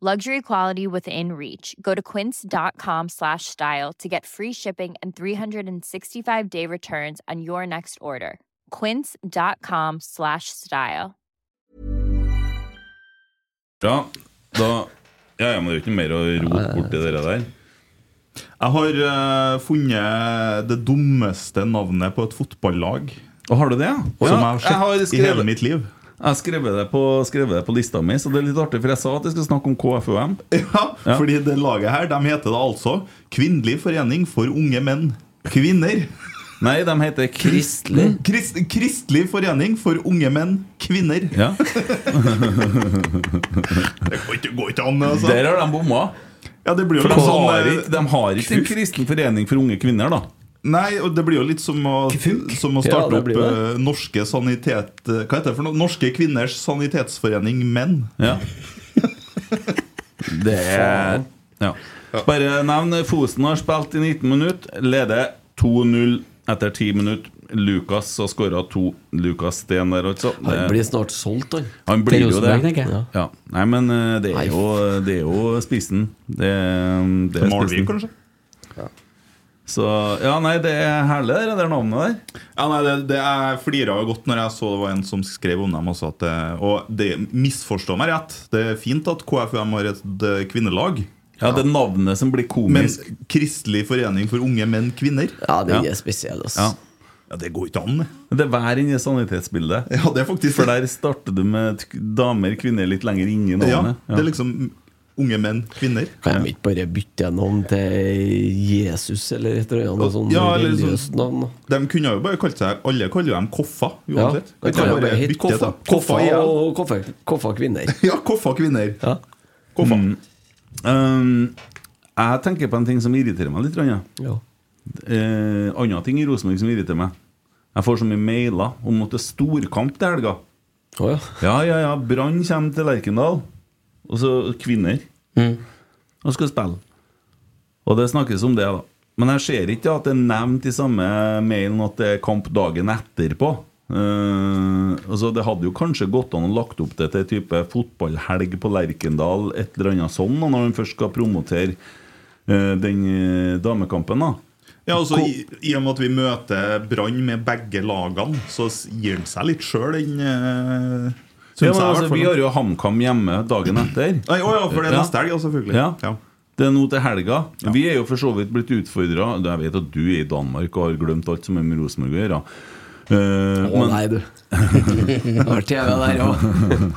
Luxury quality within reach. Go to quince.com slash style to get free shipping and 365 day returns on your next order. Quince.com slash style. Ja, da Ja, ja, men det er jo ikke noe mer å rote borti det der. Jeg har eh, funnet det dummeste navnet på et fotballag Og har du det, ja? som ja, jeg har sett i hele mitt liv. Jeg skrev det, på, det på lista mi, så det er litt artig, for jeg sa at jeg skal snakke om KFUM. Ja, Ja. fordi det laget her, de heter da altså Kvinnelig forening for unge menn. Kvinner. Nei, de heter Kristelig. Krist, Kristelig forening for unge menn. Kvinner. Ja, Det går ikke, går ikke an, altså. Der har de bomma. Ja, det blir jo For de sånn har eh, ikke, de har ikke en kristen forening for unge kvinner, da. Nei, og det blir jo litt som å, som å starte ja, opp uh, Norske sanitet... Uh, Hva heter det for noe? Norske kvinners sanitetsforening menn. Ja. Det er ja. Bare nevn Fosen har spilt i 19 minutter, leder 2-0 etter 10 minutter. Lukas har skåra to. Lukas Steen der, altså. Han blir snart solgt, han. Han blir jo det. Ja. Ja. Nei, men eh, det er jo, det er jo spissen. Det, det er Malvik, kanskje? kanskje? Så ja, nei, det er herlig, det der navnet der. Ja, nei, det, det Jeg flira godt når jeg så det var en som skrev om dem. Også, at det, og det misforstår meg rett. Det er fint at KFUM har et kvinnelag. Ja, det er navnet som blir komisk. Men. Kristelig forening for unge menn kvinner Ja, den Ja. er altså. Ja. Ja, Det går ikke an. det. Det er hver inni sanitetsbildet. Ja, det er faktisk For der starter du med damer, kvinner litt lenger inni Ja, navnet. det er liksom unge menn, kvinner. Kan de ikke bare bytte navn til Jesus eller et eller annet sånt Ja, religiøst sånn- navn? De kunne jo bare kalt seg Alle kaller jo dem Koffa, uansett. Ja, kan bare bytte Koffa. Koffa ja. og Koffa, Koffa kvinner. Ja, Koffa kvinner. Ja. Koffa. Mm. Um, jeg tenker på en ting som irriterer meg litt. grann, Ja. Ja. Eh, andre ting i Rosenborg som irriterer meg. Jeg får så mye mailer om at det er storkamp til helga. Oh, ja. Ja, ja, ja. Brann kommer til Lerkendal. Og så kvinner. Og skal spille. Og det snakkes om det, da. Men jeg ser ikke at det er nevnt i samme mailen at det er kamp dagen etterpå. Uh, altså Det hadde jo kanskje gått an å lagt opp det til type fotballhelg på Lerkendal, et eller annet sånn, når man først skal promotere uh, den eh, damekampen. da Ja, altså i, I og med at vi møter Brann med begge lagene, så gir han seg litt sjøl, den Ja, men altså, vi har jo HamKam hjemme dagen etter. Nei, oh, ja, for det er neste helg, selvfølgelig. Ja. Ja. Det er nå til helga. Vi er jo for så vidt blitt utfordra Jeg vet at du er i Danmark og har glemt alt som er med Rosenborg å gjøre. Eh, Å nei, du. Har TV der òg.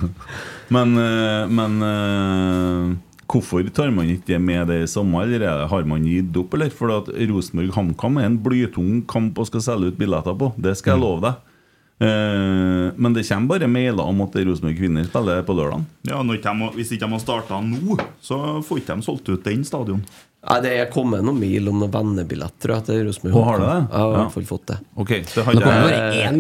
men uh, men uh, hvorfor tar man ikke det med det i sommer? eller er har man gitt opp, eller? For at Rosenborg-HamKam er en blytung kamp å skal selge ut billetter på. Det skal jeg love deg. Eh, men det kommer bare mailer om at Rosenborg kvinner spiller på lørdag. Ja, har- Hvis ikke de har starta nå, så får ikke de solgt ut den stadion. Nei, det er kommet noen mail om noen vennebillett, tror jeg, til Rosenborg. Å, har du det? Jeg har i hvert fall fått det. Ok, det Det jeg.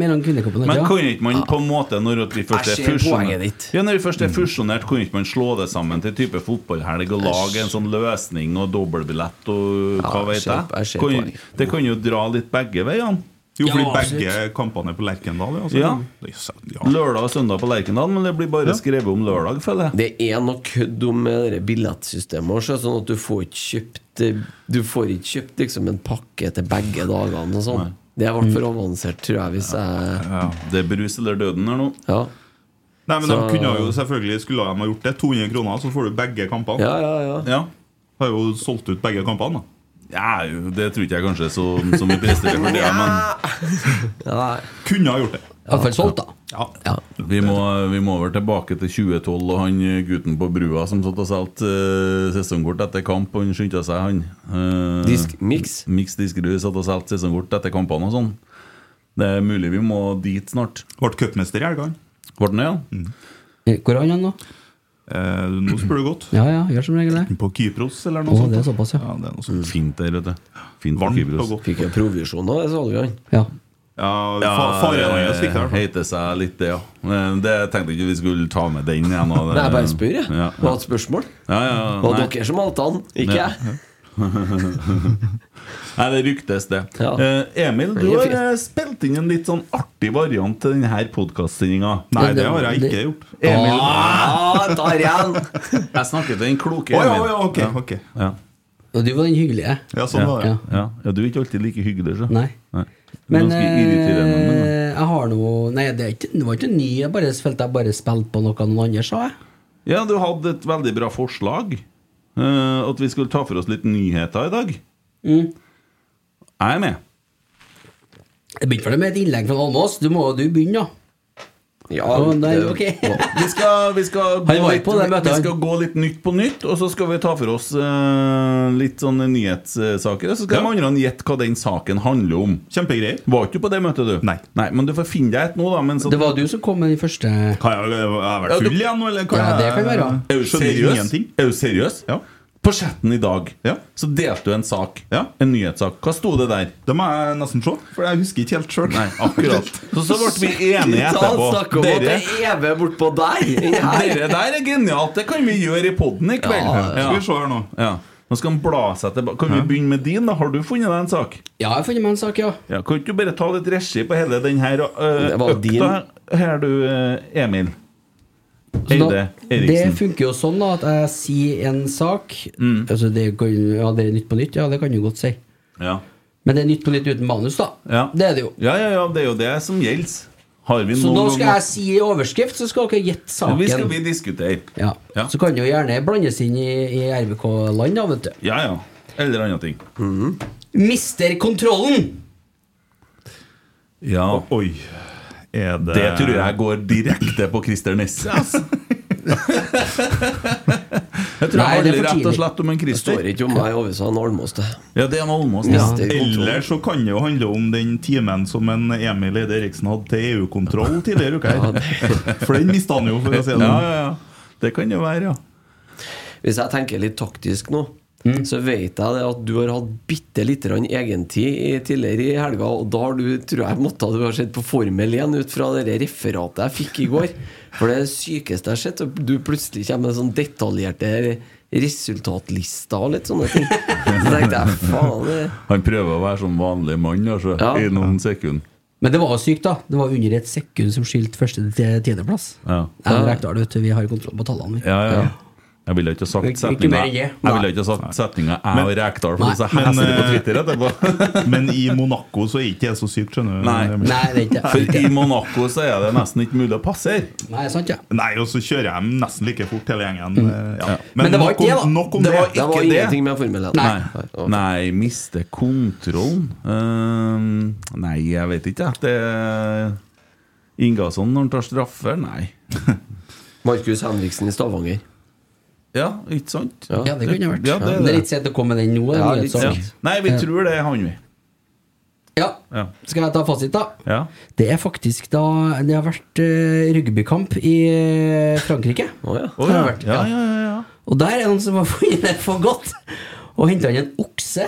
Men kan ikke man på en måte, når vi først er fusjonert. Ja, når vi først er fusjonert, kan ikke man slå det sammen til type fotballhelg og lage en sånn løsning og dobbeltbillett og hva vet jeg det kan jo dra litt begge veiene. Jo, fordi Ja, begge kampene er på Lerkendal. Altså. Ja. Ja. Lørdag og søndag på Lerkendal, men det blir bare Ja. skrevet om lørdag, føler jeg. Det er noe kødd med det billettsystemet. også, Sånn at du får ikke kjøpt Du får ikke kjøpt liksom en pakke til begge dagene og sånn. Det ble for avansert, tror jeg, hvis jeg Ja, det er brus eller døden her nå. Ja. Nei, men Så- de kunne jo selvfølgelig Skulle de ha gjort det. 200 kroner, så får du begge kampene. Ja, ja, ja. Ja. Har jo solgt ut begge kampene. da ja, det tror ikke jeg kanskje er så, så mye presterer for det, men. Kunne ha gjort det. Iallfall solgt, da. Ja. Vi må, vi må over tilbake til 2012 og han gutten på brua som satt og solgte uh, sesongkort etter kamp. Han skyndte seg, han. Uh, Disk, mix. Mix Diskerud satt og solgte sesongkort etter kampene og sånn. Det er mulig vi må dit snart. Ble cupmester i helga. han. Ble han det, ja? Mm. Hvor er han nå? Eh, nå spør du godt. Ja ja, gjør som regel det. På Kypros eller noe Å, sånt. det er såpass, ja. Ja, det er noe sånt. Fint der, vet du. Fint på Varmt og Kypros. godt. Fikk jeg provisjon av det, sa du han. ja. Ja, fa Faren hans fikk det. heter seg litt det, ja. Men Det tenkte jeg ikke vi skulle ta med den igjen. Nei, jeg bare spør, jeg. Ja, ja. var et spørsmål. ja, ja, ja. var dere som valgte han, ikke Ja. jeg. Nei, det ryktes, det. Ja. Eh, Emil, du har eh, spilt inn en litt sånn artig variant til denne podkastsendinga. Nei, det har jeg ikke gjort. Emil, Ah, tar igjen! jeg snakker til den kloke Å ja, Emil. ja, ok, ok. Ja. Og du var den hyggelige. Ja, sånn var det. Ja. Ja. ja, du er ikke alltid like hyggelig, så. Nei. Nei. Men eh, jeg har noe Nei, det, er ikke, det var ikke ny. Jeg bare følte jeg bare spilte på noe noen andre sa. jeg ja, du hadde et veldig bra forslag. Eh, at vi skulle ta for oss litt nyheter i dag. Mm. Jeg er med. Jeg begynte med et innlegg fra Almås. Du må jo begynne, da. Ja, oh, nei, ok. Vi skal, vi, skal gå litt, på det møtet, vi skal gå litt nytt på nytt, og så skal vi ta for oss uh, litt sånne nyhetssaker. Og så skal Ja. de andre gjette hva den saken handler om. Kjempegreier. Var ikke du på det møtet, du? Nei. Men du får finne deg et nå, da. mens Det var du som kom med de første Kan jeg, jeg har vært full igjen nå, eller? Kan Ja, det kan være. Er du seriøs? Er du seriøs? Ja. På chatten i dag Ja. så delte du en sak. Ja. En nyhetssak. Hva sto det der? Det må jeg nesten se, for jeg husker ikke helt sjøl. Akkurat. Så, så ble vi enige etterpå. Dere, er Eve bortpå der! deg dere der er genialt. Det kan vi gjøre i poden i kveld. Ja, Skal vi se her nå. Ja. Nå skal han bla seg tilbake. Kan vi begynne med din? da? Har du funnet deg en sak? Ja, jeg har funnet meg en sak, ja. Ja, kan ikke du bare ta litt regi på hele denne her øh, økta din. her, du, øh, Emil? Så da, det funker jo sånn da at jeg sier en sak Mm. altså det, kan, Ja, det er Nytt på nytt, ja, det kan du godt si. Ja. Men det er Nytt på nytt uten manus, da. Ja. Det er det jo. ja, ja, ja, det er jo det som gjelder. Har vi Så noen da skal jeg si overskrift, så skal dere gjette Ja, Vi skal saken. vi diskutere. Ja. Ja. Så kan det jo gjerne blandes inn i, i RBK-land, da, vet du. Ja, ja. Eller andre ting. Mister kontrollen! Ja. Oi. Er det Det tror jeg går direkte på Christer Nesse. Altså. jeg tror Nei, jeg har er handler rett og slett om en Det står ikke om meg over, avisa, en Almås, det. Ja, det er en Almås. Ja. Eller så kan det jo handle om den timen som en Emil Eide Eriksen hadde til EU-kontroll tidligere i uka. For den mista han jo, for å si det Ja, sånn. ja, ja. Det kan jo være, ja. Hvis jeg tenker litt taktisk nå, så vet jeg det at du har hatt bitte lite grann egentid tidligere i helga, og da har du, tror jeg måtte du har sett på Formel 1 ut fra det referatet jeg fikk i går. For det er sykeste jeg har sett. og Du plutselig kommer med sånn detaljerte resultatlister og litt sånne ting. Så tenkte jeg faen det Han prøver å være sånn vanlig mann altså, Ja. i noen sekunder. Men det var sykt, da. Det var under et sekund som skilte første til tiendeplass. Ja. Jeg og Rekdal, vet du, vi har kontroll på tallene. vi. Ja, ja. Jeg ville ikke ha sagt setninga. Jeg ville ikke ha sagt setninga jeg og Rekdal, for så Men, heslig på Twitter etterpå. Men i Monaco så er ikke det så sykt, skjønner du. Nei. Nei, det er ikke For i Monaco så er det nesten ikke mulig å passere. Nei, sant, ja. Nei, og så kjører jeg nesten like fort hele gjengen. eh, Ja. Men, Men det var ikke det, da. Nok om Det det. var Det var ingenting med Formel Nei. Nei. Nei, miste kontrollen Ehm, Nei, jeg vet ikke, jeg. Det Ingasson når han tar straffer? Nei. Markus Henriksen i Stavanger. Ja, ikke sant? Ja. Ja, det kunne vært. Ja, det er det er litt sent å komme med den nå. det er Ja, litt sent. Nei, vi tror det er han, vi. Ja. Ja. Skal jeg ta fasit, da? ja. Det er faktisk da Det har vært uh, rugbykamp i eh, Frankrike. Oh, ja. Oh, ja. vært, Ja, ja. ja, ja, ja. Og der er det noen som har funnet det for godt og henta inn en okse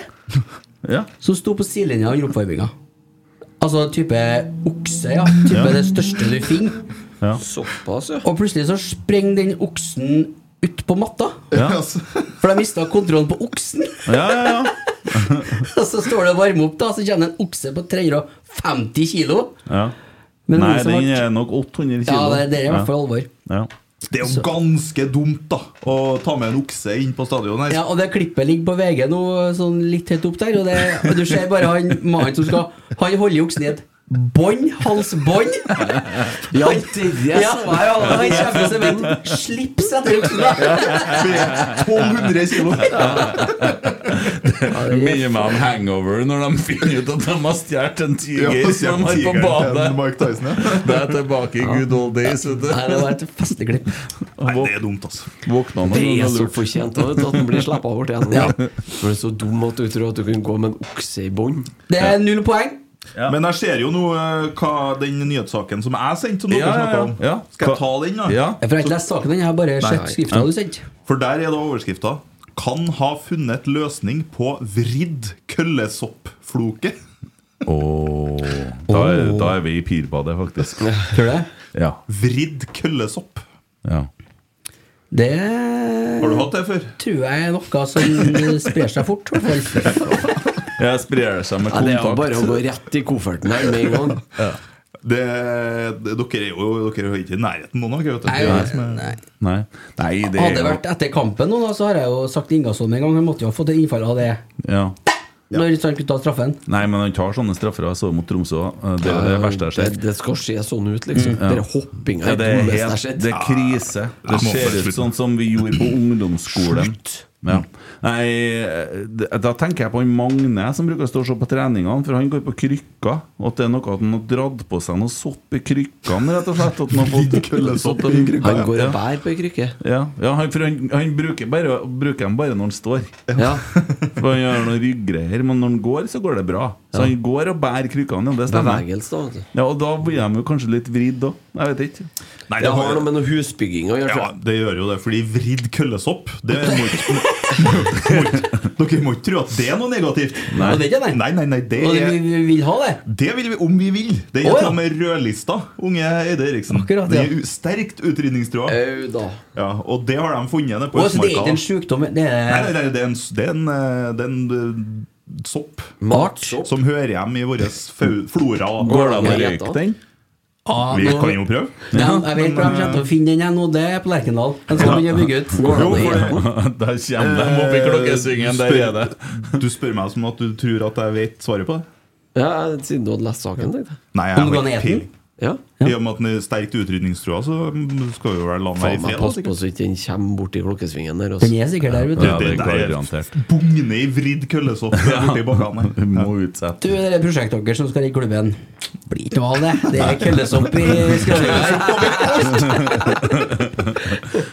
ja. som sto på sidelinja under oppvarminga. Altså type okse, ja. Type Ja. det største du finner. ja. Såpass, ja. Og plutselig så sprenger den oksen ut på matta. Ja. Altså, For de mista kontrollen på oksen. ja, ja, ja. Og så står det og varmer opp, da, så kommer det en okse på 350 kilo. ja. Nei, den har- er nok 800 kilo. Ja, det, det er i hvert fall alvor. Ja. det er jo ganske dumt da å ta med en okse inn på stadion her. Ja, og det klippet ligger på VG nå, sånn litt høyt opp der. Og, det, og du ser bare han mannen som skal Han holder oksen i et bånd, halsbånd. Ja, Han- det ja, han kommer som et slips etter da. 1200 kilo! Det minner meg om Hangover, når de finner ut at de har stjålet en tiger Ja, som de har på badet. Mike Tyson, ja. Det er tilbake i good old days. Vet Nei, det var et festlig klipp. Nei, det er dumt, altså. Våkna Det er så lurt. fortjent at den blir slappa bort igjen. Ja. Du er så dum at du tror at du kan gå med en okse i bånd. Det er null poeng. Men jeg ser jo nå eh, hva den nyhetssaken som jeg sendte, som dere Ja, ja, om. ja. Skal jeg ta den, da? Ja. Jeg har ikke lest saken, jeg har bare sett skrifta du sendte. For der er det overskrifta 'Kan ha funnet løsning på vridd køllesoppfloke'. Oh. da, er, da er vi i pirbadet, faktisk. Tror du det? Ja. Vridd køllesopp. ja. Det Har du hatt det før? tror jeg er noe som sprer seg fort. i hvert fall. Jeg sprer det seg med Ja, det er jo bare å gå rett i kofferten her med en gang. Det, det, dere er jo dere er ikke i nærheten nå, dere. Nei, er- nei. Nei. Nei, det Hadde det vært etter kampen nå, da, så har jeg jo sagt Ingasson en gang. Han måtte jo ha fått et innfall av det ja. når han kunne ta straffen. Nei, men han tar sånne straffer. Jeg så mot Tromsø. Det er det verste jeg har Det, sett. det skal se sånn ut, liksom. Ja. Bare hoppinga Ja, det det er, krise. Det ser ut sånn som vi gjorde på ungdomsskolen. Ja. Nei, da tenker jeg på han Magne som bruker å stå og se på treningene, for han går på krykker. Og at det er noe at han har dratt på seg noe sopp i krykkene, rett og slett. At han har fått Køllesopp i en- Han går og bærer på ei krykke. Ja, ja han, for han, han bruker, bare, bruker dem bare når han står. Ja. For han gjør noen ryggreier, men når han går, så går det bra. Så han går og bærer krykkene, ja, det stemmer. Bevegelse, da. vet du. Ja, Og da blir de jo kanskje litt vridd òg. Jeg vet ikke. Nei, Det har noe med noe husbygging å gjøre. Ja, det gjør jo det, fordi vridd køllesopp Det må ikke, må, må, Dere må ikke tro at det er noe negativt. Nei, det er nei. Nei, nei, det Og vi, er vi vil ha det. det vil vi om vi vil. Det er ja. til og med rødlista, unge Eide Eriksen. Akkurat, Det er sterkt utrydningstrua. Au. Ja, og det har de funnet nede på Østmarka. det er ikke en sykdom, det er nei, nei, det er en, det er en, eh, det er en eh, sopp som hører hjemme i vår flora. Går det an å røyke den? ah, Vi nå- kan jo prøve. Ja, jeg vet hvor de kommer til å finne den igjen, og det er på Lerkendal. Den skal begynne å bygge ut. Går Jo, det-? Der kommer de opp i klokkesvingen. Der er det. Eh, Du spør meg som at du tror at jeg vet svaret på det? Ja, siden du hadde lest saken, tenkte jeg. Nei, jeg har ikke peiling. Ja. I og med at den er sterkt utrydningstrua, så skal vi jo vel la den være landet i fred. pass på så ikke den kommer borti klokkesvingen der. Den er sikkert der, vet du. Ja, det det, det er. Bugne i vridd køllesopp borti bakkene. Må utsette Du, det prosjektet deres som skal i klubben Blir ikke noe av det. Det er køllesopp i skrallinga her.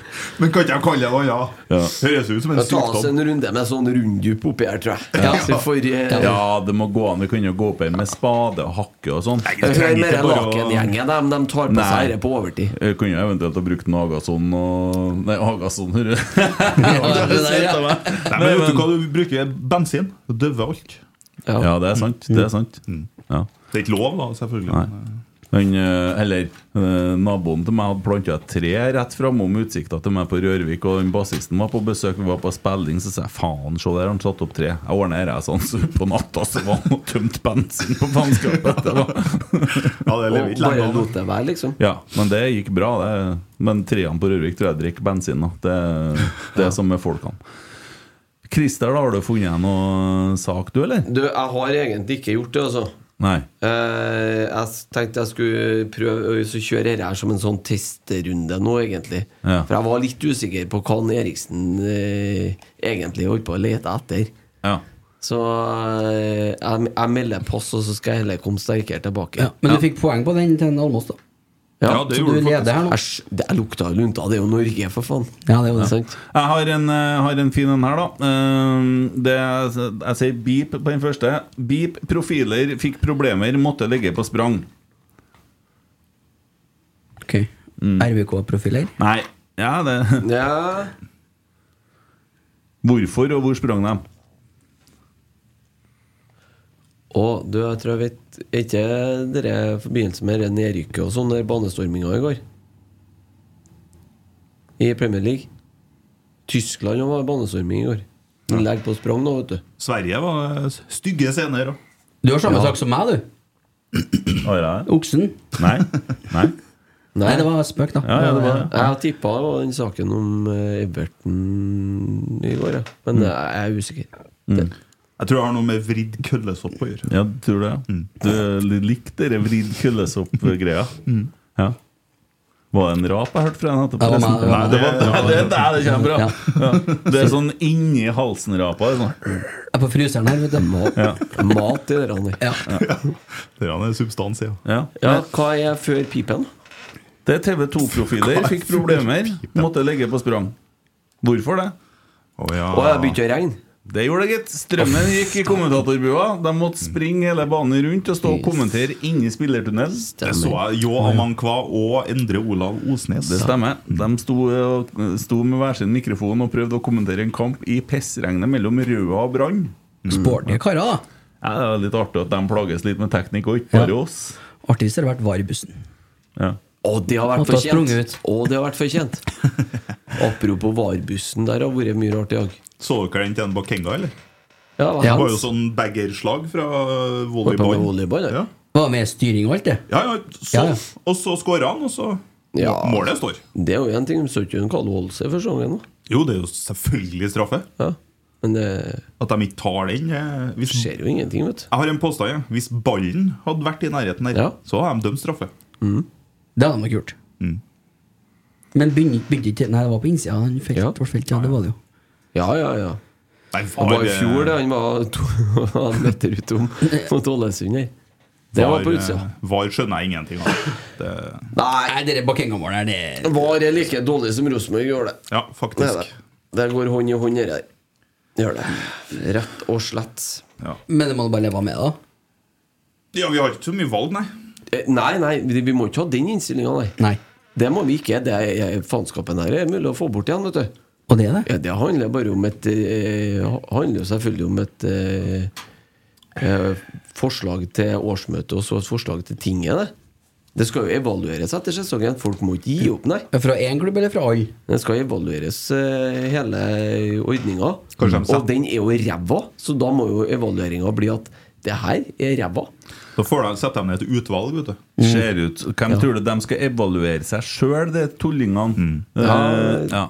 Men kan ikke jeg kalle det noe annet? Ja. Høres ut som en sykdom. ta oss en runde med sånn runddyp oppi her, tror jeg. Ja. ja. for, uh, Ja, det må gå an. Vi kan jo gå opp her med spade og hakke og sånn. Hør trenger med ikke bare å- Laken-gjengen, de, de tar på Nei. seg dette på overtid. Jeg kunne jo eventuelt ha brukt Nagason og Nei, Hagason, hører. Nei, men vet du hva du bruker? Bensin. Døver alt. Ja, det er sant. Det er sant. Ja. Det er ikke lov, da, selvfølgelig. Nei. Han, eh, eller eh, Naboen til meg hadde planta et tre rett framom utsikta til meg på Rørvik, og den bassisten var på besøk, vi var på spilling, så sa jeg faen, se der han satt opp tre. Jeg ordna dette sånn, så på natta så var han og tømt bensin på faenskapet. Det var- Ja, det lever Og lenge. bare lot det være, liksom. Ja, men det gikk bra. Det. Men treene på Rørvik tror jeg drikker bensin. Da. Det, det er som med folkene. Christer, da har du funnet noe sak, du, eller? Du, jeg har egentlig ikke gjort det, altså. Nei. Uh, jeg tenkte jeg skulle prøve å kjøre dette her som en sånn testrunde nå, egentlig. Ja. For jeg var litt usikker på hva Eriksen uh, egentlig holdt på å lete etter. Ja. Så uh, jeg, jeg melder pass, og så skal jeg heller komme sterkere tilbake. Ja, men du fikk poeng på den til Almås, da. Ja, Ja, det Så gjorde du leder her nå. Æsj, det er lukta av lunta. Det er jo Norge, for faen. Ja, det er jo det. Sant? Jeg har en, eh, har en fin en her, da. Eh, Det, er- jeg sier beep på den første. Beep profiler fikk problemer, måtte ligge på sprang. Ok. RBK-profiler. Nei. Ja, det Ja Hvorfor, og hvor sprang de? Og du, jeg tror jeg vet Er ikke dere i forbindelse med det nedrykket og sånn, der banestorminga i går? I Premier League? Tyskland var banestorming i går. Ja. legg på sprang nå, vet du. Sverige var stygge scener. òg. Du har samme Ja. sak som meg, du. Oksen. Nei. Nei. Nei, det var spøk, da. Ja, ja, det var ja. Jeg har tippa det var den saken om eh, Everton i går, ja. Men Mm. jeg er usikker. Det, Jeg tror det har noe med vridd køllesopp å gjøre. Ja, tror du det? Du likte den vridd køllesopp-greia? Ja. Var det en rap jeg hørte fra en etterpå? Ja, det var meg, det var Nei, det var det, det, det kommer bra. Ja. Ja. Det er sånn inni halsen-rapa. Sånn. Jeg er på fryseren her, vet du. mat, Ja. mat i det der. Ja. Det er en substans, ja. Ja. Ja, hva er før pipen? Det er TV2-profiler fikk problemer, måtte legge på sprang. Hvorfor det? Å, ja. Å, jeg begynte å regne. Det gjorde det, gitt. Strømmen gikk i kommentatorbua. De måtte springe hele banen rundt og stå og kommentere inni spillertunnelen. Det så jeg. Jo Amankwa og Endre Olav Osnes. Det stemmer. De sto, sto med hver sin mikrofon og prøvde å kommentere en kamp i pissregnet mellom Røa og Brann. Sporty karer, da. Ja, det er litt artig at de plages litt med teknikk, og ikke bare Ja. oss. Artigst har det vært VAR-bussen. Ja. Å, det har vært for kjent fortjent. Å, det har vært fortjent. Apropos VAR-bussen, der har vært mye rart i dag. Så dere den til en Bakenga, eller? Ja, Det var jo sånn baggerslag fra volleyball. volleyball, ja. Var med styring og alt, det. Ja, ja, så, Ja, ja. Og så skåra han, og så Ja. Målet står. Det er jo en ting, de så ikke en Karl Holse for første da. Jo, det er jo selvfølgelig straffe. Ja. Men det At de ikke tar den eh, hvis, skjer jo ingenting, vet du. Jeg har en påstand. Ja. Hvis ballen hadde vært i nærheten der, Ja. så hadde de dømt straffe. Det hadde de nok gjort. Mm. Men begynte begynte ikke Nei, det var på innsida. Han felt, Ja. felt, ja, det var det jo. Ja, ja, ja. Nei, Det var i fjor det, han var to meter utom mot Ålesund her. Det var på utsida. eh, VAR skjønner jeg ingenting av. Det, Nei, det Bakenga-målet her, det VAR er like dårlig som Rosenborg gjør det. ja, Det, faktisk. det. det går hånd i hånd, det der. Gjør det. Rett og slett. Ja. Men det må du bare leve med, da. ja, vi har ikke så mye valg, nei. Eh, Nei, nei, vi må ikke ha den innstillinga, nei. Nei. Det må vi ikke. Det er, faenskapen her er mulig å få bort igjen, vet du. Og det er det? Ja, det handler bare om et eh, handler jo selvfølgelig om et eh, eh, forslag til årsmøte og så et forslag til tinget. Det Det skal jo evalueres etter sesongen. Folk må ikke gi opp, nei. Fra én klubb eller fra alle? Det skal evalueres eh, hele ordninga. Og den er jo ræva, så da må jo evalueringa bli at det her er ræva. Så får de, setter de ned et utvalg, vet du. Ser ut Hvem tror du de skal evaluere seg sjøl, de tullingene? Mm. ja. Ja.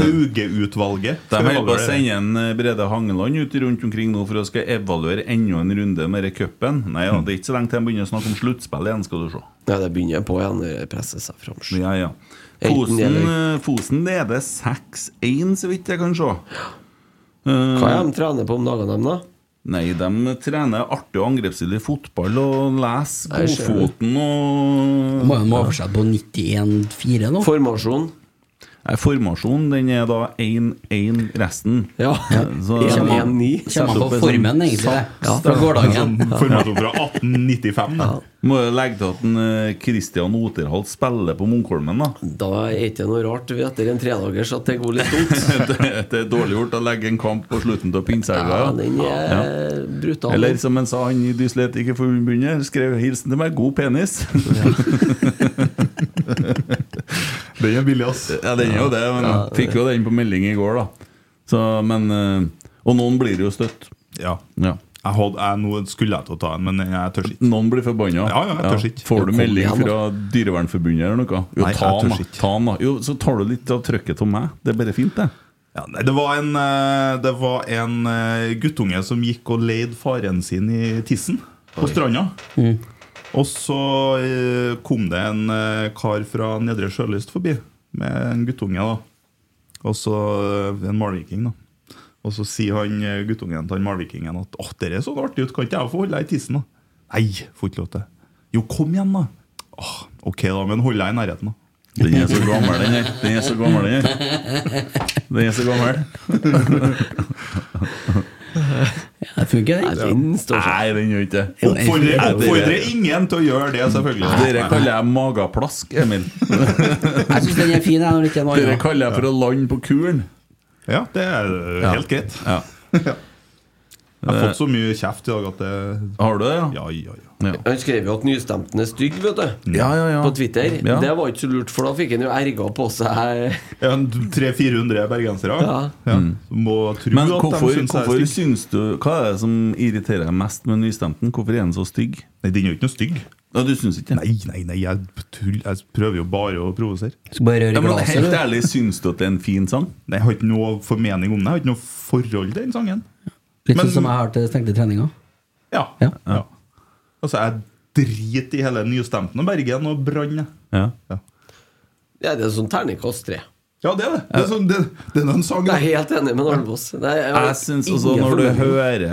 Hauge-utvalget. De holder på å sende en eh, Brede Hangeland ut rundt omkring nå for å skal evaluere enda en runde med cupen. Nei, ja, det er ikke så lenge til de begynner å snakke om sluttspill igjen, skal du se. Ja, det begynner på igjen når det presser seg fram. Ja, ja. Fosen, eh, Fosen leder 6-1, så vidt jeg kan se. Hva er de trener på om dagene, dem, da? Nei, de trener artig og angrepsstilig fotball og leser. Godfoten og Må jo ha oversette på 91-4 nå. Formasjon. Nei, Formasjonen den er da 1-1 resten. Ja. Så- 1-1-9. Sett Kommer opp på sånn formen, egentlig. Ja. Fra gårsdagen. Formasjon fra 1895. Ja. Må jo legge til at en, eh, Christian Oterholt spiller på Munkholmen, da. Da er det ikke noe rart vi etter en tredagers at det går litt tungt. det, det er dårlig gjort å legge en kamp på slutten av pinsehelga. Ja, den er brutal. Eller som han sa, han i Dysletikerforbundet skrev 'hilsen til meg, god penis'. Den er billig, ass. Ja, den er jo det, men Ja, fikk jo den på melding i går, da. Så, men eh, Og noen blir jo støtt. Ja. Ja. Jeg hadde, jeg, nå skulle jeg til å ta en, men jeg tør ikke. Noen blir forbanna. Ja, ja, jeg tør ikke. Får du melding igjen, fra Dyrevernforbundet eller noe? Jo, Nei, ta jeg tør den, ikke. Ta den, da. Jo, så tar du litt av trøkket av meg. Det er bare fint, det. Ja, nei, det var en, eh, det var en eh, guttunge som gikk og leide faren sin i tissen på stranda. Og så eh, kom det en eh, kar fra Nedre Sjølyst forbi med en guttunge. da Og så eh, en malviking, da. Og så sier han guttungen til han malvikingen at Åh, det er så artig ut, kan ikke jeg få holde deg i tissen? da? Nei, får ikke lov til. Jo, kom igjen, da. Åh, ok, da, men hold deg i nærheten, da. Den er så gammel, den her. Den er så gammel, den her. Den er så gammel. Det funker, det. Den. Nei, den gjør ikke det. Oppfordrer, ingen til å gjøre det, selvfølgelig. Dere kaller jeg magaplask, Emil. Jeg syns den er fin, er Dere kaller jeg for å lande på kuren. Ja, det er helt greit. Ja. Jeg har fått så mye kjeft i dag at det Har du det, ja? Ja, ja, ja. Ja. Han skrev jo at nystemten er stygg, vet du. Ja, ja, ja. På Twitter. Ja. Det var ikke så lurt, for da fikk han jo erga på seg Ja, 300-400 bergensere Ja. ja. som må tro Men at hvorfor, de syns hvorfor er syns du Hva er det som irriterer deg mest med nystemten? Hvorfor er den så stygg? Nei, den er jo ikke noe stygg. Ja, du syns ikke det? Nei, nei, nei, jeg, tull, jeg prøver jo bare å provosere. Bare Ja, men Helt ærlig, syns du at det er en fin sang? Nei, Jeg har ikke noe formening om det. Jeg har ikke noe forhold til den sangen. Litt Men- sånn som jeg har til stengte treninger. Ja. Ja. ja. Altså, jeg driter i hele nystemten og Bergen og Brann. jeg. Ja. Ja, det er sånn terningkast tre. Ja, det er det. Det er, sånn, det, det er noen sanger. Jeg er helt enig med. Nei, jeg Jeg synes også Når du hører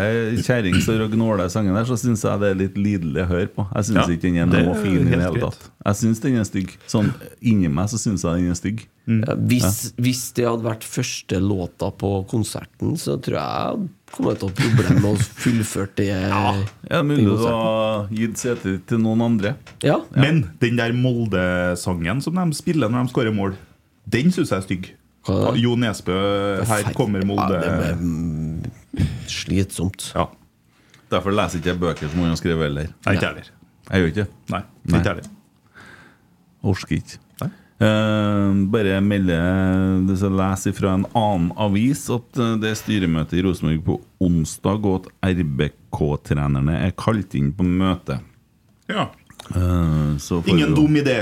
Kjerrings og Ragnola sangen der, så syns jeg det er litt lidelig å høre på. Jeg syns Ja, ikke den er noe fin i det hele tatt. Jeg syns den er stygg. Sånn inni meg så syns jeg den er stygg. Ja, hvis, hvis det hadde vært første låta på konserten, så tror jeg kommet til å ha problemer med å fullføre det. Ja, det mulig du har gitt sete til noen andre? Ja. Men den der Molde-sangen som de spiller når de skårer mål, den syns jeg er stygg. Er? Jo Nesbø, her kommer Molde Ja, det er slitsomt. Ja. Derfor leser ikke jeg bøker som han har skrevet heller. Nei, ikke heller. Jeg gjør ikke det. Nei. ikke heller. Orker ikke. Eh, bare melde les fra en annen avis at eh, det er styremøte i Rosenborg på onsdag, og at RBK-trenerne er kalt inn på møte. Ja. Uh, så får Ingen dum idé.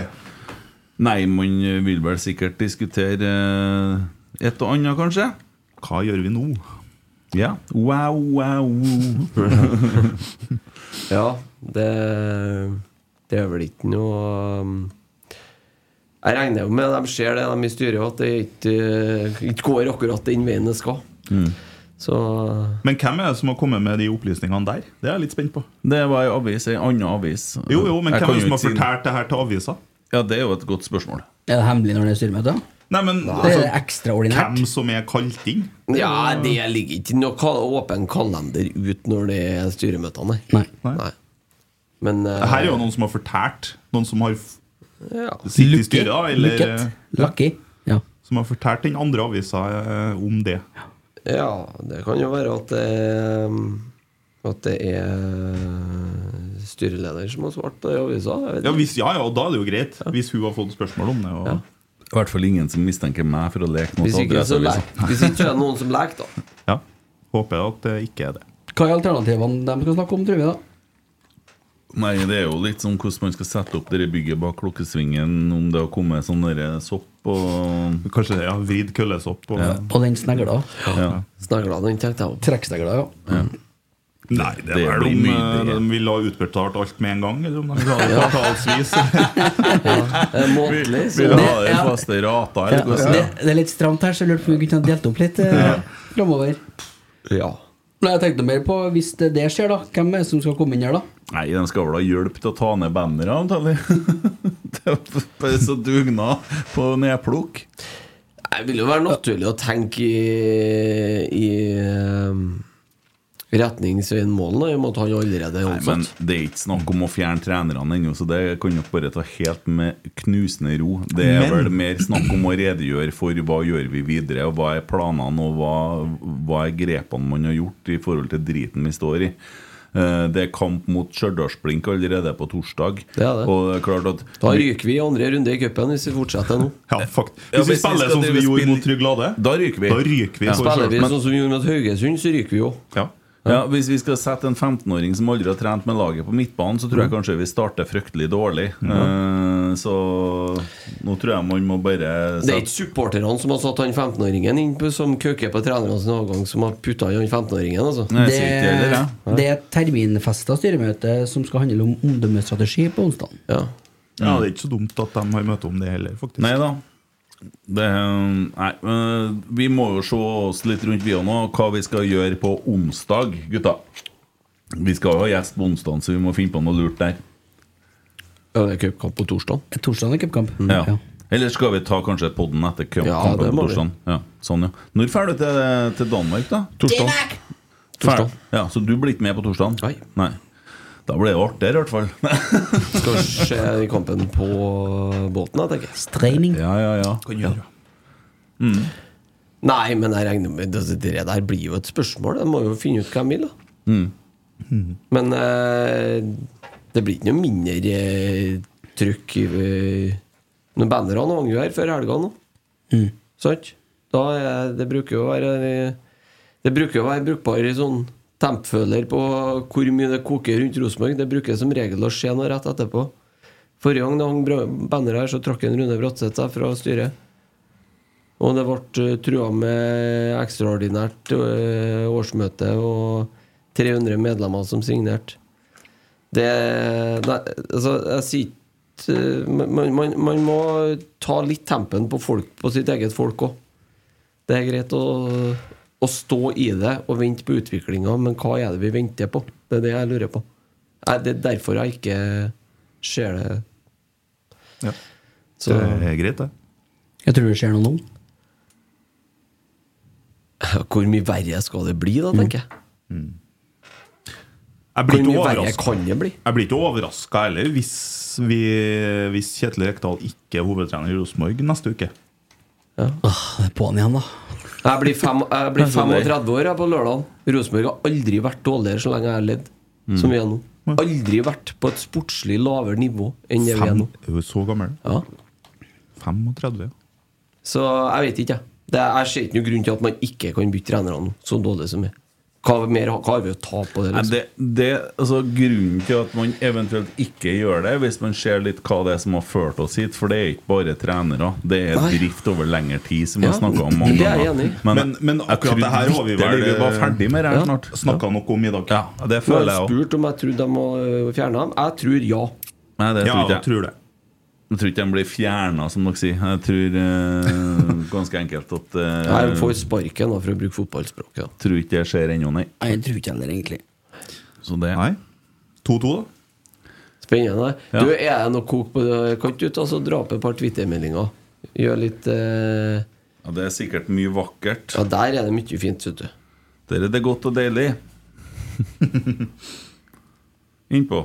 Nei, man vil vel sikkert diskutere et og annet, kanskje? Hva gjør vi nå? Ja. Wow, wow. Ja, det, det er vel ikke noe um, Jeg regner jo med de ser det, de i styret, at det ikke, ikke går akkurat den veien det skal. Mm. Så Men hvem er det som har kommet med de opplysningene der? Det er jeg litt spent på. Det var ei avis, ei anna avis. Jo, jo, men Jeg hvem er det som har fortalt det her til avisa? Ja, det er jo et godt spørsmål. Er det hemmelig når det er styremøte? Nei, men Det altså, er ekstraordinært. Hvem som er kalt inn? Ja, det ligger ikke noe åpen kalender ut når det er styremøtene. Nei. Nei. Men uh, Her er jo noen som har fortalt. Noen som har ja. sittet i styret, da, eller Lukket. Lucky. Ja. som har fortalt den andre avisa eh, om det. ja, det kan jo være at det At det er styreleder som har svart på det i avisa. Ja, hvis, ja, ja, og da er det jo greit. Hvis hun har fått spørsmål om det. Og, Ja. I hvert fall ingen som mistenker meg for å leke mot Adresseavisa. hvis ikke så er det noen som leker, da. Ja. Håper at det ikke er det. Hva er alternativene de skal snakke om, tror vi, da? Nei, det er jo litt sånn hvordan man skal sette opp det bygget bak klokkesvingen. Om det har kommet sånn sopp og Kanskje ja, vridd køllesopp og Ja. Og den snegla. Ja. Snegla, den tenkte jeg. Trekksnegla, ja. Nei, det Det er vel om de ville ha utbetalt alt med en gang, eller om de ville ha det kvartalsvis. ja, Månedlig. Vil ha det i faste rater? Ja, det, det er litt stramt her, så jeg lurte på om vi kunne ha delt opp litt eh, framover. Ja. Men jeg tenkte mer på, hvis det, det skjer, da, hvem er det som skal komme inn her, da? Nei, de skal vel ha hjelp til å ta ned bannere, antagelig. det er bare så dugnad på nedplukk. Det vil jo være naturlig å tenke i, i um, retning Svein Målen, i og med at han allerede er Nei, men. Det er ikke snakk om å fjerne trenerne ennå, så det kan dere bare ta helt med knusende ro. Det er Men- vel mer snakk om å redegjøre for hva gjør vi videre, og hva er planene, og hva, hva er grepene man har gjort i forhold til driten vi står i. Eh, Det er kamp mot Stjørdalsblink allerede på torsdag. Det er det. Og det er klart at Da ryker vi i andre runde i cupen hvis vi fortsetter nå. Ja, fakt. Ja, Hvis vi spiller sånn som vi gjorde mot Trygg Lade, Da ryker vi. da ryker vi. Ja. Spiller vi sånn som vi gjorde mot Haugesund, så ryker vi jo. Ja. Ja, Hvis vi skal sette en 15-åring som aldri har trent med laget på midtbanen, så tror Mm. jeg kanskje vi starter fryktelig dårlig. Uh, Så nå tror jeg man må bare Det er ikke supporterne som har satt han 15-åringen inn på, som køker på trenerne sin avgang, som har putta i han 15-åringen. Altså. Nei, det heller, ja. det er et terminfesta styremøte som skal handle om omdømmestrategi på onsdag. Ja. ja, det er ikke så dumt at de har møte om det heller, faktisk. Nei da. Det, nei, eh, vi må jo se oss litt rundt vi nå, hva vi skal gjøre på onsdag, gutta. Vi skal jo ha gjest på onsdag, så vi må finne på noe lurt der. Ja, det er cupkamp på torsdag. Torsdag er cupkamp. Ja. Ja. Eller skal vi ta kanskje podden etter kampen Ja, på torsdag? Ja, sånn, ja. Når drar du til, til Danmark, da? Torsdag. Torsdag. Ja, Så du blir ikke med på torsdag? Nei. Da blir det artigere, i hvert fall. Skal se kampen på båten, da, tenker. jeg. Streining. ja, ja, ja. Kan gjøre. Nei, men jeg regner med det, det der blir jo et spørsmål. Jeg må jo finne ut hva jeg vil, da. Mm. Men eh, det blir ikke noe mindre eh, trykk i eh, Når bannerne hang jo her før helga nå. Mm. Sant? Da er, det bruker jo å være Det bruker jo å være brukbar i sånn tempføler på hvor mye det koker rundt Rosenborg. Det bruker som regel å skje noe rett etterpå. Forrige gang det hang banner her, så trakk en Rune Bratseth seg fra styret. Og det ble uh, trua med ekstraordinært eh, årsmøte og 300 medlemmer som signerte. Det Nei, altså, jeg sier eh, man, man, man må ta litt tempen på folk På sitt eget folk òg. Det er greit å, å stå i det og vente på utviklinga, men hva er det vi venter på? Det er det jeg lurer på. Det er derfor jeg ikke ser det. Ja. Så Det er greit, det. Jeg tror det skjer noe nå. hvor mye verre skal det bli, da, tenker jeg. Jeg blir Hvor mye verre kan det bli? Jeg blir ikke overraska heller hvis, vi, hvis Kjetil Rekdal ikke er hovedtrener i Rosenborg neste uke. Åh, det er på'n igjen, da. Jeg blir, fem, jeg blir Altså, 35 år jeg på lørdag. Rosenborg har aldri vært dårligere så lenge jeg har levd som vi er nå. Aldri vært på et sportslig lavere nivå enn det vi er nå. er du så gammel. Ja. 35, ja. Så jeg vet ikke, jeg. Det er, jeg ser ikke noen grunn til at man ikke kan bytte trenere nå, så dårlig som vi er. Hva, mer, har vi å ta på det? Liksom? det, det, altså, grunnen til at man eventuelt ikke gjør det, hvis man ser litt hva det er som har ført oss hit For det er ikke bare trenere, det er Nei. drift over lengre tid, som vi Ja, har snakka om mange er ganger. i. Men- men akkurat det her har vi vel, vi var ferdig med det her Ja. snart. Snakka om i dag. Ja, det føler jeg òg. spurt om jeg trodde de må øh, fjerne dem. Jeg tror ja. Nei, det Ja, tror jeg jeg. tror det. Jeg tror ikke de blir fjerna, som dere sier. Jeg tror eh, ganske enkelt at eh, Jeg får sparken da, for å bruke fotballspråket. Ja. Tror ikke det skjer ennå, nei. Nei, Jeg tror ikke heller, egentlig. Så det Nei. 2-2, da. Spennende. Ja. Du, Er det noe kok på det? Kan ikke du ta så dra opp et par Twitter-meldinger? Gjør litt eh... ja, Det er sikkert mye vakkert. Ja, der er det mye fint, vet du. Der er det godt og deilig. Innpå.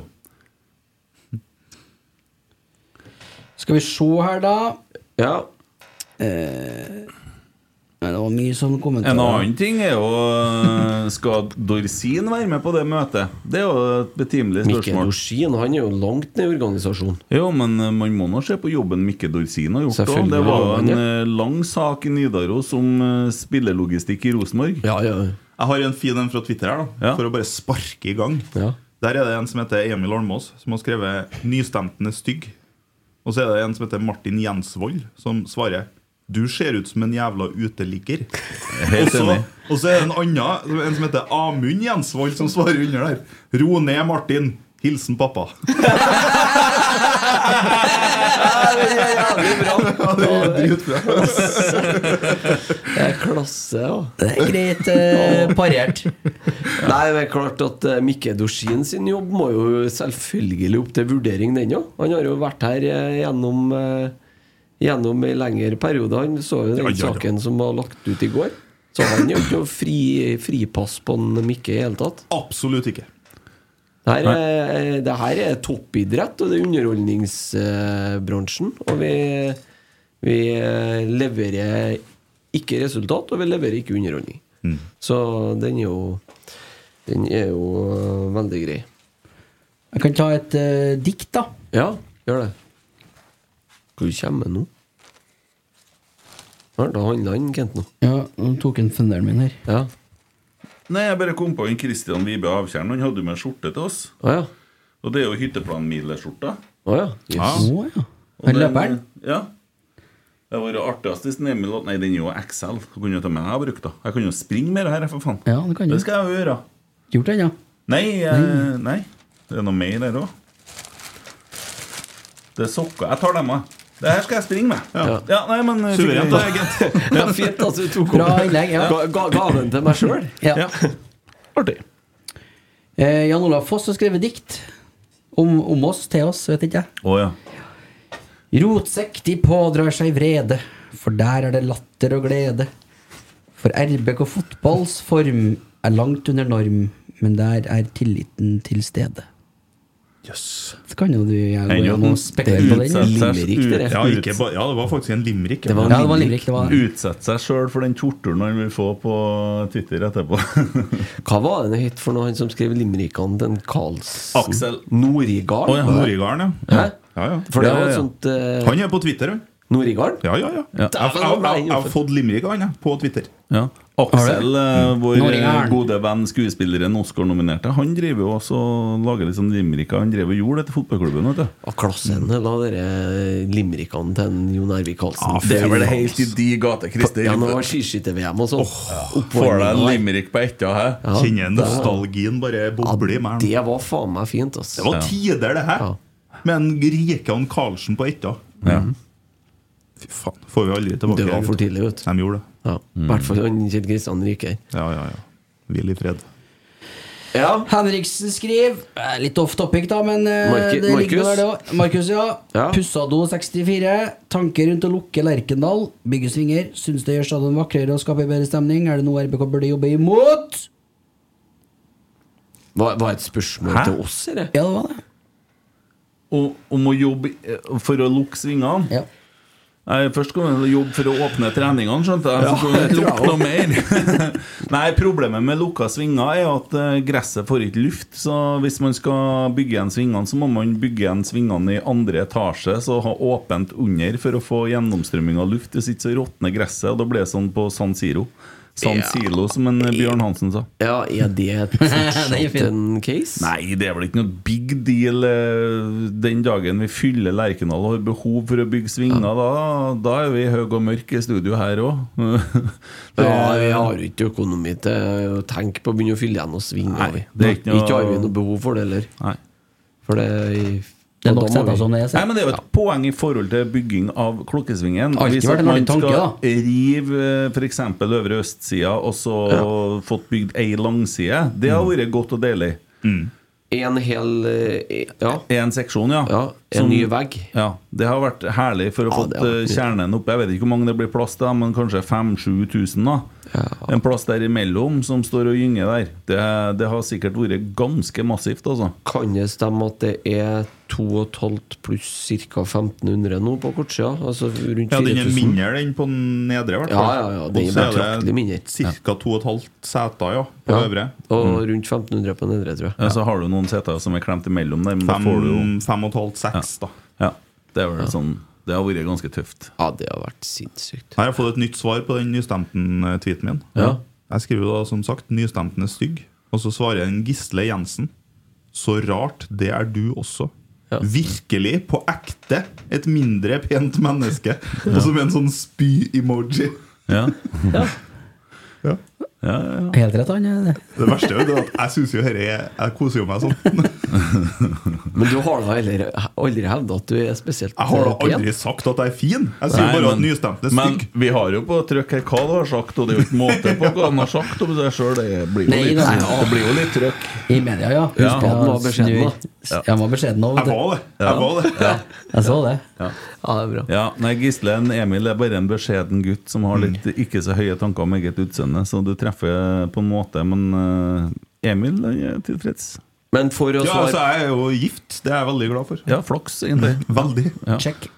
Skal vi se her, da. Ja. Eh, det var mye sånn En annen ting er jo eh, Skal Dorsin være med på det møtet? Det er jo et betimelig spørsmål. Mikke Dorsin han er jo langt ned i organisasjonen. Jo, men eh, man må nå se på jobben Mikke Dorsin har gjort. da. Det var en eh, lang sak i Nidaros om spillelogistikk i Rosenborg. Ja, ja. Jeg har en fin en fra Twitter her, da Ja. for å bare sparke i gang. Ja. Der er det en som heter Emil Almås, som har skrevet 'Nystemten er stygg'. Og så er det en som heter Martin Jensvold, som svarer 'Du ser ut som en jævla uteligger'. Og Helt så, enig. og så er det en annen, en som heter Amund Jensvold, som svarer under der. 'Ro ned, Martin. Hilsen pappa'. det jævlig bra. Ja, det er dritbra. Det er klasse, ja. Det er greit eh, parert. Nei, det er klart at eh, Mikke Dorsin sin jobb må jo selvfølgelig opp til vurdering, den òg. Han har jo vært her eh, gjennom Gjennom en lengre periode. Han så jo den Ja, ja, ja. saken som var lagt ut i går. Så han har ikke noe fri, fripass på Mikke i hele tatt. Absolutt ikke. Det her er, det her er toppidrett, og det er underholdningsbransjen. Og vi, vi eh, leverer ikke resultat, og vi leverer ikke underholdning. Mm. Så den er jo Den er jo eh, veldig grei. Jeg kan ta et uh, dikt, da. Ja, gjør det. Hvor kommer han nå? Da handla han Kent nå. Ja, Nå tok han funderen min her. Ja. Nei, jeg bare kom på en Christian Vibe Avtjern. Han hadde jo med skjorte til oss. Å ja. Og det er jo hytteplanmileskjorta. Å ja. Ja. Yes. Å ja. Og Han den- løperen? Ja. Det var det artigste hvis Emil Nei, den er jo XL. Så kunne jeg ta med jeg brukt da. Jeg kan jo springe med det her, for faen. Ja, det kan. Det skal jeg jo gjøre. Gjort det, ja. Nei, eh, nei. Det er noe mer der òg. Det er sokker. Jeg tar dem av. Det her skal jeg springe med. Ja. nei, men eh, Suverent, da. Ja, fint at du tok Bra innlegg. ja. Ga- ga- den til meg sjøl. ja. Ja. Artig. Eh, Jan Olav Foss har skrevet dikt om, om oss, til oss, vet ikke jeg. Oh, ja. Rotsekk de pådrar seg vrede, for der er det latter og glede. For RBK fotballs form er langt under norm, men der er tilliten til stede. Jøss. Så kan jo du gjøre på den. ja. Limerick. Ja, ja, det var faktisk en limerick. Det var Ja, det var limerick. Det var. Utsette seg sjøl for den torturen han vil få på Twitter etterpå. Hva var det det het for noe, han som skrev limerickene til en Karlsen? Aksel. Norigarden. Oh, ja. Norigarden, ja. Hæ? ja, ja. For det var et sånt uh, Han er på Twitter, han. Norigarden? Ja, ja, ja. Ja. Jeg, jeg, jeg, jeg, jeg har fått limerick av han jeg, på Twitter. Ja. Aksel, eh, vår eh, gode venn skuespilleren Oscar-nominerte, han driver jo også og lager litt sånn limericker. Han drev og gjorde det til fotballklubben. vet du Av klassen, la dere limerickene til en Jon Ervik Karlsen. Det er vel helt i de gater, Christer. Ja, nå var skiskytter-VM og sånn. Får deg en limerick på etta, hæ? Ja, Kjenner nostalgien bare boble i meg. Det var faen meg fint, ass. Det var Ja. tider, det her. Ja. Med en Rikan Karlsen på etta. Ja. Fy faen. Får vi aldri tilbake. Det var for tidlig, vet du. De gjorde det. Ja. I hvert fall Kjell Kristian Riker. Ja, ja, ja. Hvil i fred. Ja. Henriksen skriver eh, Litt off topic, da, men eh, Marki- det ligger Markus? der, det òg. Markus, ja. Ja. Pussado 64. Tanker rundt å lukke Lerkendal. Bygge svinger. Syns det gjør stadion vakrere og skaper bedre stemning. Er det noe RBK burde jobbe imot? Var, var et spørsmål Hæ? til oss, eller? Ja, det var det. Og, om å jobbe eh, for å lukke svingene. Ja. Nei, Først skal vi jobbe for å åpne treningene, skjønte jeg. Så det tror lukke noe mer. Nei, Problemet med lukka svinger er at eh, gresset får ikke luft. Så hvis man skal bygge igjen svingene, så må man bygge igjen svingene i andre etasje. Så ha åpent under for å få gjennomstrømming av luft. Hvis ikke så råtner gresset, og da blir det sånn på San Siro. San Ja. Silo, som en Bjørn Hansen sa. Ja, er det et Det er fortsatt en case? Nei, det er vel ikke noe big deal eh, den dagen vi fyller Lerkendal og har behov for å bygge svinger. Da, da er vi høye og mørk i studio her òg. Ja, vi har jo ikke økonomi til å tenke på å begynne å fylle igjen og svinge. Nei, er ikke noe- Ikke har vi noe behov for det heller. For det Det er nok sett vi- sånn det er. Nei, men Det er jo et poeng i forhold til bygging av klokkesvingen. Hvis at man tanke, skal da. rive f.eks. øvre østsida og så fått bygd ei langside, det har vært godt og deilig. En hel eh, Ja, En seksjon, ja. ja en Som- ny vegg. Ja, Det har vært herlig for å Ja, få nydelig. kjernen opp. Jeg vet ikke hvor mange det blir plass til, men kanskje 5000-7000. da En plass der imellom som står og gynger der. Det, det har sikkert vært ganske massivt, altså. Kan det stemme at det er 2500 pluss ca. 1500 nå på kortsida? Altså rundt Ja, den er mindre den på nedre, i hvert fall. Ja, ja, ja, den Og så er betraktelig mindre. Ca. 2,5 seter, ja, på Ja. øvre. Og Mm. rundt 1500 på nedre, tror jeg. Ja, så har du noen seter som er klemt imellom der, men da får du jo 5,5-6, da. Ja, det er vel sånn Det har vært ganske tøft. Ja, det har vært sinnssykt. Her har jeg fått et nytt svar på den nystemten-tweeten min. Ja. Jeg skriver da som sagt 'Nystemten er stygg', og så svarer jeg en Gisle Jensen 'Så rart, det er du også'. Virkelig, på ekte, et mindre pent menneske. Og så med en sånn spy-emoji. Ja. ja. Helt rett, han. er det. Det verste er jo at jeg synes jo dette er Jeg koser jo meg sånn. Men du har da heller aldri hevda at du er spesielt Jeg har da pen? aldri sagt at jeg er fin. Jeg sier Nei, bare at men- nystemten er Men vi har jo på trykk her hva du har sagt, og det er jo ikke måte på hva han har sagt om seg sjøl. Det blir jo Nei, litt, nei, det blir jo litt trøkk. I media, ja. Ja. Husk at Han var beskjeden, Ja, Jeg var beskjeden òg. Jeg var det. Jeg var det. Ja. Jeg så det. Ja. Ja, det er bra. Ja, nei, Gisle en Emil er bare en beskjeden gutt som har litt ikke så høye tanker om eget utseende, så du treffer på en måte, men eh, Emil er tilfreds. Men for å Ja, altså, jeg er jo gift. Det er jeg veldig glad for. Ja, flaks, egentlig. Veldig. Ja. Check.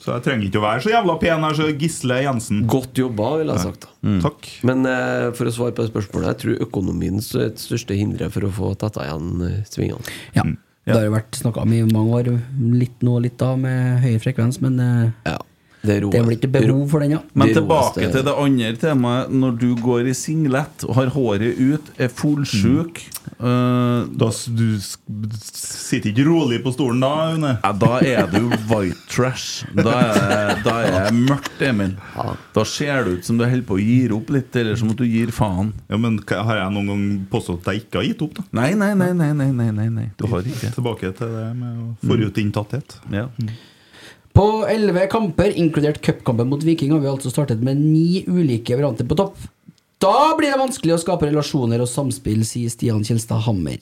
Så jeg trenger ikke å være så jævla pen. her, er så Gisle Jensen. Godt jobba, vil jeg ha sagt. da Takk. Men eh, for å svare på det spørsmålet, jeg tror økonomien er det største hinderet for å få tetta igjen eh, svingene. Ja. Det har jo vært snakka om i mange år, litt nå og litt da, med høy frekvens, men eh, Ja, det er det blir ikke behov for den, ja. Men tilbake til det andre temaet. Når du går i singlet og har håret ut, er fullsjuk eh, Da du sitter ikke rolig på stolen da, Aune? ja, Da er du white trash. Da er, da er jeg mørkt, Emil. Da ser det ut som du holder på å gi opp litt, eller som at du gir faen. Ja, men Har jeg noen gang påstått at jeg ikke har gitt opp? da? Nei, nei, nei, nei, nei, nei, nei, nei. du har ikke. Tilbake til det med forutinntatthet. Ja. På elleve kamper, inkludert cupkampen mot Viking, har vi altså startet med ni ulike varianter på topp. Da blir det vanskelig å skape relasjoner og samspill, sier Stian Kjelstad Hammer.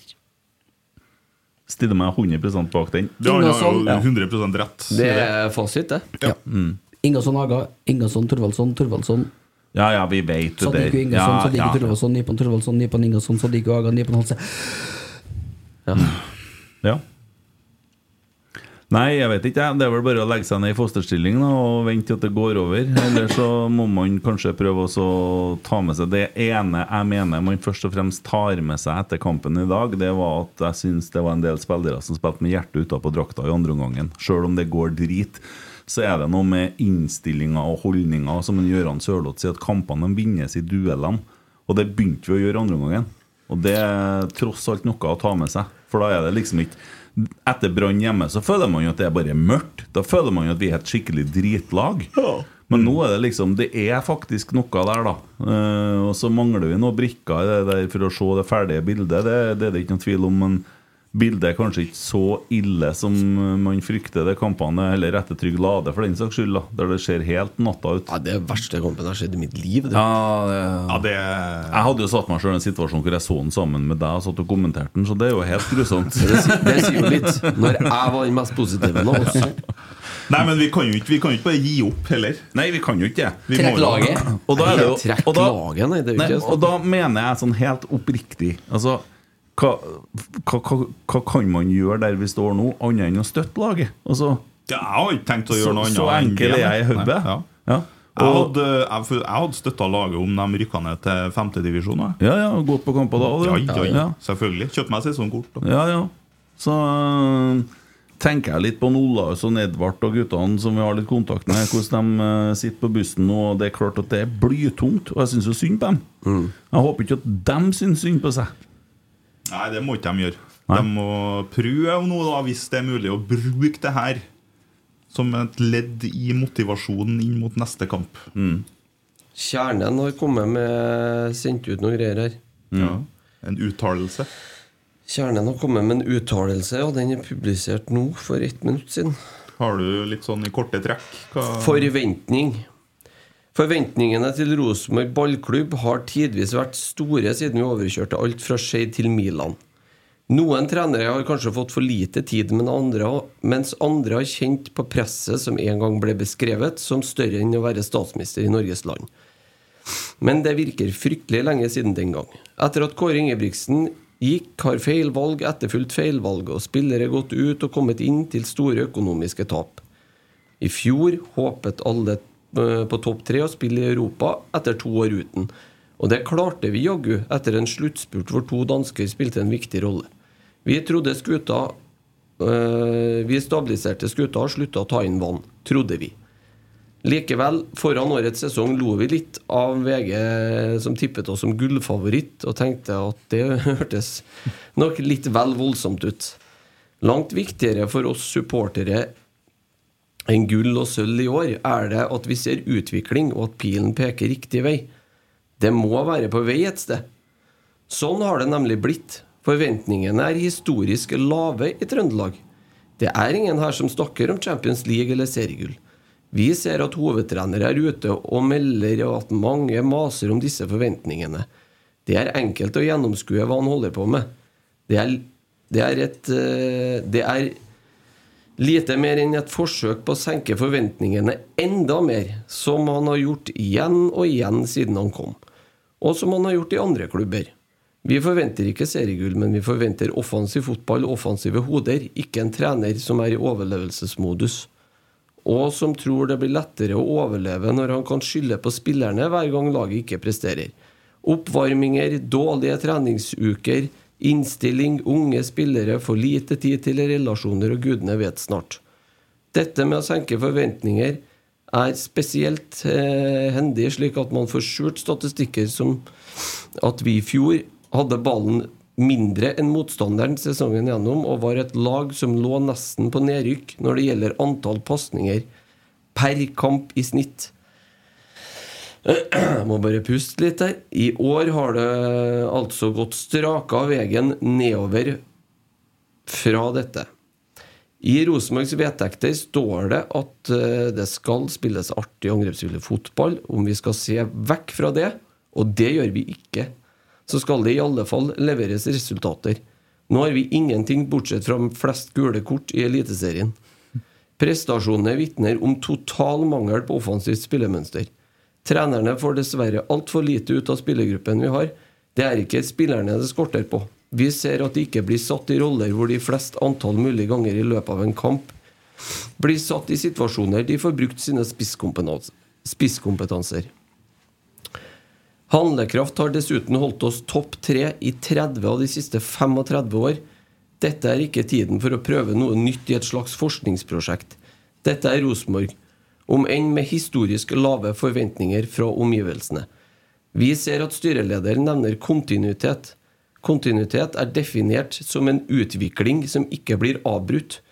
Stiller meg 100% bak den. Det han har jo 100% rett. Det er fasit, det. Ja. Ingasson Haga, Ingasson Torvaldsson, Torvaldsson Ja, ja, vi vet det Sadiku. Ingasson, Ja, Sadiku ja. Torvaldsson, Nipan Torvaldsson, Nipan Ingasson, Sadiku Haga, Nipan Halse. Ja. Ja. Nei, jeg vet ikke. Det er vel bare å legge seg ned i fosterstilling og vente til at det går over. Eller så må man kanskje prøve å ta med seg det ene jeg mener man først og fremst tar med seg etter kampen i dag. Det var at jeg syns det var en del spillere som spilte med hjertet utapå drakta i andre omgangen. Sjøl om det går drit, så er det noe med innstillinga og holdninga. Som en Gøran Sørloth sier, at kampene vinnes i duellene. Og det begynte vi å gjøre andre omgangen. Og det er tross alt noe å ta med seg. For da er det liksom ikke Etter Brann hjemme så føler man jo at det er bare mørkt. Da føler man jo at vi er et skikkelig dritlag. Men nå er det liksom Det er faktisk noe der, da. Eh, og så mangler vi noen brikker i det der for å se det ferdige bildet. Det, det er det ikke noen tvil om. Men bildet er kanskje ikke så ille som man frykter. Det kampene eller etter Trygg Lade, for den saks skyld. da Der det ser helt natta ut. Ja, det er verste kampen jeg har sett i mitt liv. Det. Ja, det, Ja, det jeg hadde jo satt meg selv i en situasjon hvor jeg så den sammen med deg og satt og kommenterte den, så det er jo helt grusomt. Det, sier- det sier jo litt. Når jeg var den mest positive nå også. Nei, men vi kan jo ikke, vi kan jo ikke bare gi opp heller. Nei, vi kan jo ikke det. Vi Trekk må jo- laget. Og da er det jo og da, laget, nei, det er jo nei, ikke og da mener jeg sånn helt oppriktig Altså, hva, hva, hva, hva kan man gjøre der vi står nå, annet enn å støtte laget? Altså, jeg har ikke tenkt å gjøre noe annet. så enkel er jeg i hodet. Ja. Ja. Jeg hadde, jeg, hadde støtta laget om de rykka ned til femtedivisjon. ja, ja, gått på kamper da Ja, ja, ja. Selvfølgelig. Kjøpt meg sesongkort. da. Ja, ja. Så øh, tenker jeg litt på Olaus og Edvard og guttene som vi har litt kontakt med, hvordan de øh, sitter på bussen nå. og Det er klart at det er blytungt, og jeg syns jo synd på dem. Jeg håper ikke at de syns synd på seg. Nei, det må ikke de gjøre. Nei. De må prøve nå, da, hvis det er mulig, å bruke det her som et ledd i motivasjonen inn mot neste kamp. Kjernen har kommet med sendt ut noen greier her. Ja. En uttalelse. Kjernen har kommet med en uttalelse, og den er publisert nå for ett minutt siden. Har du litt sånn i korte trekk? Hva? Forventning. Forventningene til Rosenborg ballklubb har tidvis vært store siden vi overkjørte alt fra Skeid til Milan. Noen trenere har kanskje fått for lite tid, men andre, mens andre har kjent på presset som en gang ble beskrevet som større enn å være statsminister i Norges land. Men det virker fryktelig lenge siden den gang. Etter at Kåre Ingebrigtsen gikk, har feilvalg etterfulgt feilvalg, og spillere gått ut og kommet inn til store økonomiske tap. I fjor håpet alle på topp tre å spille i Europa etter to år uten. Og det klarte vi jaggu etter en sluttspurt hvor to dansker spilte en viktig rolle. Vi trodde skuta øh, Vi stabiliserte skuta og slutta å ta inn vann. Trodde vi. Likevel, foran årets sesong lo vi litt av VG som tippet oss som gullfavoritt, og tenkte at det hørtes nok litt vel voldsomt ut. Langt viktigere for oss supportere enn gull og sølv i år er det at vi ser utvikling, og at pilen peker riktig vei. Det må være på vei et sted. Sånn har det nemlig blitt. Forventningene er historisk lave i Trøndelag. Det er ingen her som snakker om Champions League eller seriegull. Vi ser at hovedtrenere er ute og melder at mange maser om disse forventningene. Det er enkelt å gjennomskue hva han holder på med. Det er, det er et eh, Det er lite mer enn et forsøk på å senke forventningene enda mer, som han har gjort igjen og igjen siden han kom. Og som han har gjort i andre klubber. Vi forventer ikke seriegull, men vi forventer offensiv fotball og offensive hoder, ikke en trener som er i overlevelsesmodus. Og som tror det blir lettere å overleve når han kan skylde på spillerne hver gang laget ikke presterer. Oppvarminger, dårlige treningsuker, innstilling, unge spillere, for lite tid til relasjoner og gudene vet snart. Dette med å senke forventninger er spesielt eh, hendig, slik at man får skjult statistikker som at vi i fjor hadde ballen mindre enn motstanderen sesongen gjennom, og var et lag som lå nesten på nedrykk når det gjelder antall pasninger per kamp i snitt. Må bare puste litt her. I år har det altså gått straka veien nedover fra dette. I Rosenborgs vedtekter står det at eh, det skal spilles artig angrepsvillig fotball. Om vi skal se vekk fra det, og det gjør vi ikke, så skal det i alle fall leveres resultater. Nå har vi ingenting bortsett fra flest gule kort i Eliteserien. Prestasjonene vitner om total mangel på offensivt spillemønster. Trenerne får dessverre altfor lite ut av spillergruppen vi har. Det er ikke spillerne det skorter på. Vi ser at de ikke blir satt i roller hvor de flest antall mulige ganger i løpet av en kamp blir satt i situasjoner de får brukt sine spisskompetanser. Handlekraft har dessuten holdt oss topp tre i 30 av de siste 35 år. Dette er ikke tiden for å prøve noe nytt i et slags forskningsprosjekt. Dette er Rosenborg, om enn med historisk lave forventninger fra omgivelsene. Vi ser at styrelederen nevner kontinuitet. Kontinuitet er definert som en utvikling som ikke blir avbrutt.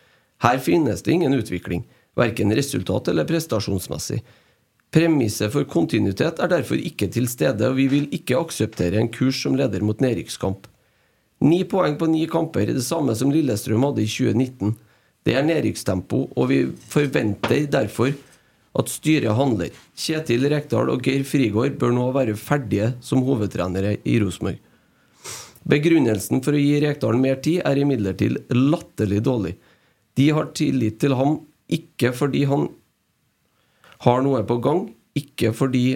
Her finnes det ingen utvikling, verken resultat- eller prestasjonsmessig. Premisset for kontinuitet er derfor ikke til stede, og vi vil ikke akseptere en kurs som leder mot nedrykkskamp. Ni poeng på ni kamper er det samme som Lillestrøm hadde i 2019. Det er nedrykkstempo, og vi forventer derfor at styret handler. Kjetil Rekdal og Geir Frigård bør nå være ferdige som hovedtrenere i Rosenborg. Begrunnelsen for å gi Rekdal mer tid er imidlertid latterlig dårlig. De har tillit til ham ikke fordi han har noe på gang, ikke fordi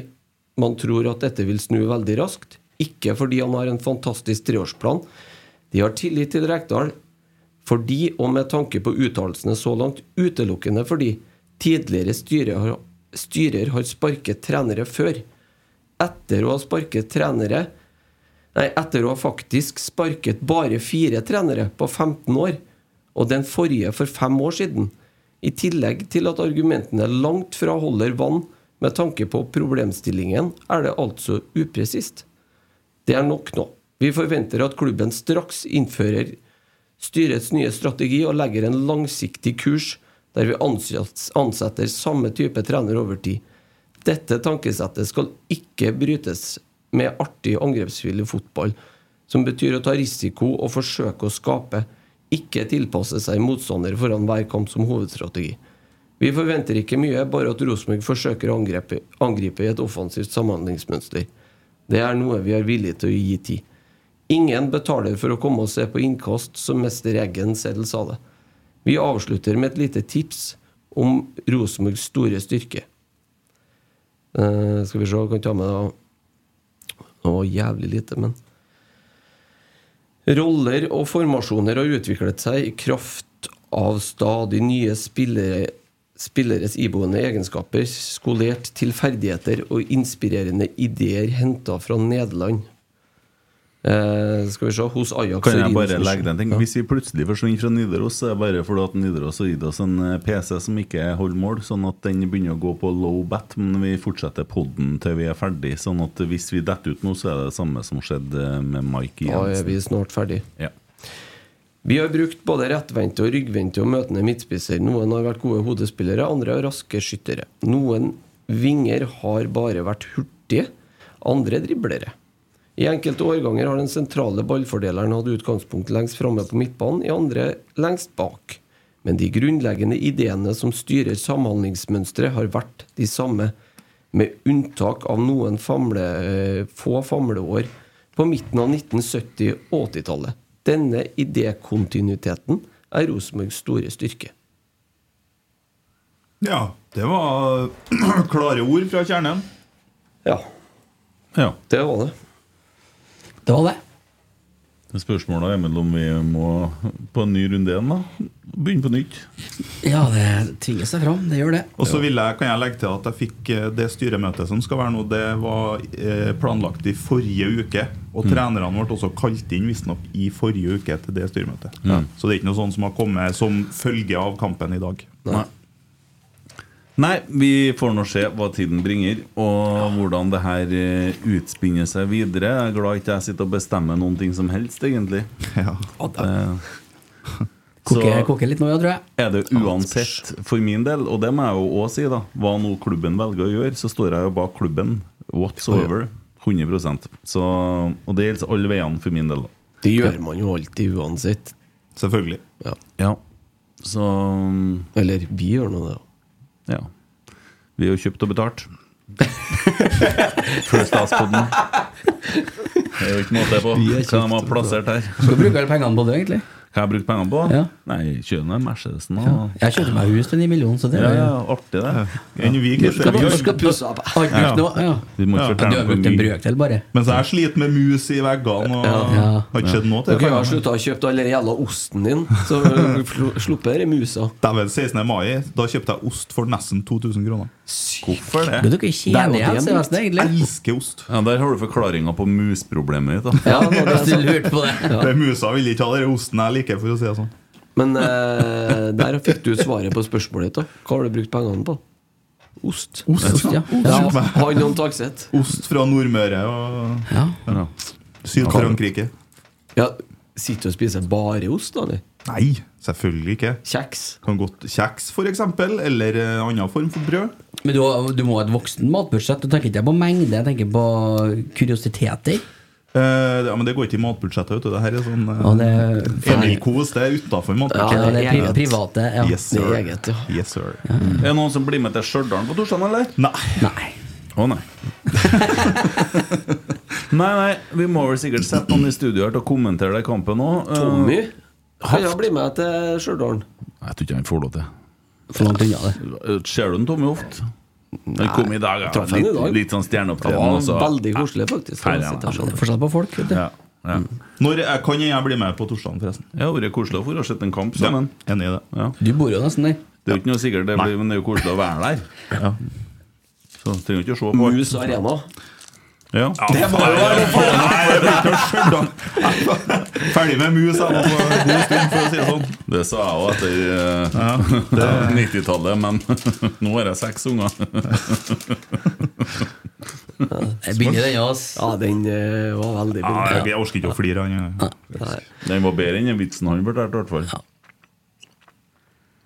man tror at dette vil snu veldig raskt, ikke fordi han har en fantastisk treårsplan. De har tillit til Rekdal fordi, og med tanke på uttalelsene så langt, utelukkende fordi tidligere styrer har, styrer har sparket trenere før. Etter å ha sparket trenere Nei, etter å ha faktisk sparket bare fire trenere på 15 år, og den forrige for fem år siden, i tillegg til at argumentene langt fra holder vann med tanke på problemstillingen, er det altså upresist. Det er nok nå. Vi forventer at klubben straks innfører styrets nye strategi og legger en langsiktig kurs der vi ansetter samme type trener over tid. Dette tankesettet skal ikke brytes med artig angrepsvillig fotball, som betyr å ta risiko og forsøke å skape, ikke tilpasse seg motstander foran hver kamp som hovedstrategi. Vi forventer ikke mye, bare at Rosenborg forsøker å angripe, angripe i et offensivt samhandlingsmønster. Det er noe vi er villige til å gi tid. Ingen betaler for å komme og se på innkast, som mester Eggen selv sa det. Vi avslutter med et lite tips om Rosenborgs store styrke. Uh, skal vi se, kan ta med da var jævlig lite, men Roller og formasjoner har utviklet seg i kraft av stadig nye spillere, spilleres iboende egenskaper, skolert til ferdigheter og inspirerende ideer henta fra Nederland. Eh, skal vi se, hos Ajax Kan jeg bare legge den ting? Ja. Hvis vi plutselig forsvinner fra Nidaros, så er det bare fordi at Nidaros har gitt oss en eh, PC som ikke holder mål, sånn at den begynner å gå på low bat, men vi fortsetter podden til vi er ferdig. Sånn at hvis vi detter ut nå, så er det det samme som skjedde eh, med Mike Da er vi snart ferdig. Ja. Vi har brukt både rettvendte og ryggvendte og møtende midtspisser. Noen har vært gode hodespillere, andre har raske skyttere. Noen vinger har bare vært hurtige, andre driblere. I enkelte årganger har den sentrale ballfordeleren hatt utgangspunkt lengst framme på midtbanen, i andre lengst bak. Men de grunnleggende ideene som styrer samhandlingsmønsteret, har vært de samme, med unntak av noen famle, eh, få famleår på midten av 1970- og 80-tallet. Denne idékontinuiteten er Rosenborgs store styrke. Ja, det var klare ord fra kjernen. Ja. ja. Det var det. Det var det. Spørsmålet er mellom om vi må på en ny runde igjen, da? Begynne på nytt. Ja, det tvinger seg fram. Det gjør det. Og så vil jeg, kan jeg legge til at jeg fikk eh, det styremøtet som skal være nå, det var eh, planlagt i forrige uke. Og Mm. trenerne ble også kalt inn visstnok i forrige uke til det styremøtet. Mm. Så det er ikke noe sånt som har kommet som følge av kampen i dag. Nei. Nei, vi får nå se hva tiden bringer, og hvordan det her eh, utspinner seg videre. Jeg er glad ikke jeg sitter og bestemmer noen ting som helst, egentlig. Ja. Eh, Koker, koker litt nå, ja, tror jeg. er det uansett, for min del, og det må jeg jo òg si, da hva nå klubben velger å gjøre, så står jeg jo bak klubben whatsoever. 100% så, Og det gjelder alle veiene for min del. da Det gjør man jo alltid uansett. Selvfølgelig. Ja. Ja. Så Eller vi gjør nå det. Ja. Vi har jo kjøpt og betalt. Før Statspodden. Det er jo ikke måte på. Hva de har plassert her. Du bruke alle pengene på det, egentlig? Hva har jeg brukt pengene på? Ja. Nei, kjøp ned Mercedesen Ja. Jeg kjøpte meg hus til 9 millioner, så det Ja, er ja, ja, artig, det. Enn vi, Du skal, Vi du har- skal pusse opp. Har Ja. brukt noe? Ja. Vi må ikke Du fortelle har brukt en mye. brøkdel, bare. Mens jeg sliter med mus i veggene og Ja. har ikke skjedd noe til Dere har pengene. slutta å kjøpe all den jævla osten din, så sluppet denne musa. Dæven, 16. mai, da kjøpte jeg ost for nesten 2000 kroner. Hvorfor Det er dere tjener i helsevesenet, Jeg egentlig. elsker ost. Ja, Der har du forklaringa på musproblemet ditt. da Ja, nå Hvis du lurte på det. Det Musa vil ikke ha den osten jeg liker, for å si det sånn. Men eh, der fikk du svaret på spørsmålet ditt. da Hva har du brukt pengene på? Ost. Ost, ost Ja, Han om Tagseth. Ost fra Nordmøre og Ja. Ja. Syd-Frankrike. Ja, sitter du og spiser bare ost, da? Nei, selvfølgelig ikke. Kjeks? Kan godt Kjeks, eksempel, eller en annen form for brød. Men du, du må ha et voksen matbudsjett. Du tenker ikke på mengde, jeg tenker på kuriositeter. Uh, ja, men det går ikke i matbudsjettet. vet du Det her er sånn Og det, Emil Kos, det er utafor ja, det er pri private. Ja. Yes, Det sir. er eget, ja. Yes, sir. Er det noen som blir med til Stjørdal på torsdag, eller? Nei. Nei. Å nei. nei, nei, vi må vel sikkert sette noen i studio her til å kommentere den kampen òg. Kan jeg bli med til Stjørdal? Jeg tror ikke han får lov til. For langt unna det. Ser du en Tommy ofte? Han kom i dag, ja. i Litt, dag. litt sånn stjerneopptreden. var veldig koselig, faktisk. Det forskjell på folk, vet du. Ja, ja. Når jeg, kan jeg bli med på torsdagen, forresten? Det har vært koselig å få sett en kamp sammen. Enig i det. Ja. Du bor jo nesten der. Det er jo ikke noe sikkert, det blir, men det er jo koselig å være der. Ja. Så trenger du ikke å se på. Mus Arena. Ja. Det må jo være lov. Ferdig med mus jeg på en god stund, for å si det sånn. Det sa jeg òg etter ja, 90-tallet, men nå har jeg seks unger. Jeg begynner den, ass. Ja, den eh, var veldig Ja, billig. jeg, jeg orker ikke å flire. av den. Den var bedre enn den vitsen han fortalte, i hvert fall.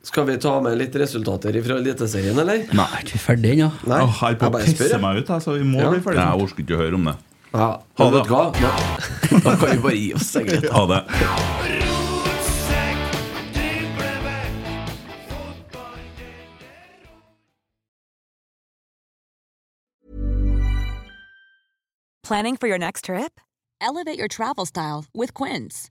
Skal vi ta med litt resultater fra Eliteserien, eller? Nei, er ikke ferdig ennå? Ja. Jeg er på å pisse meg ut, så vi må Ja. bli ferdig Jeg orker ikke å høre om det. Ja. Ha det. Da, da kan vi bare gi oss, egentlig. Ha det. Planning for your next trip? Elevate your travel style with Quince.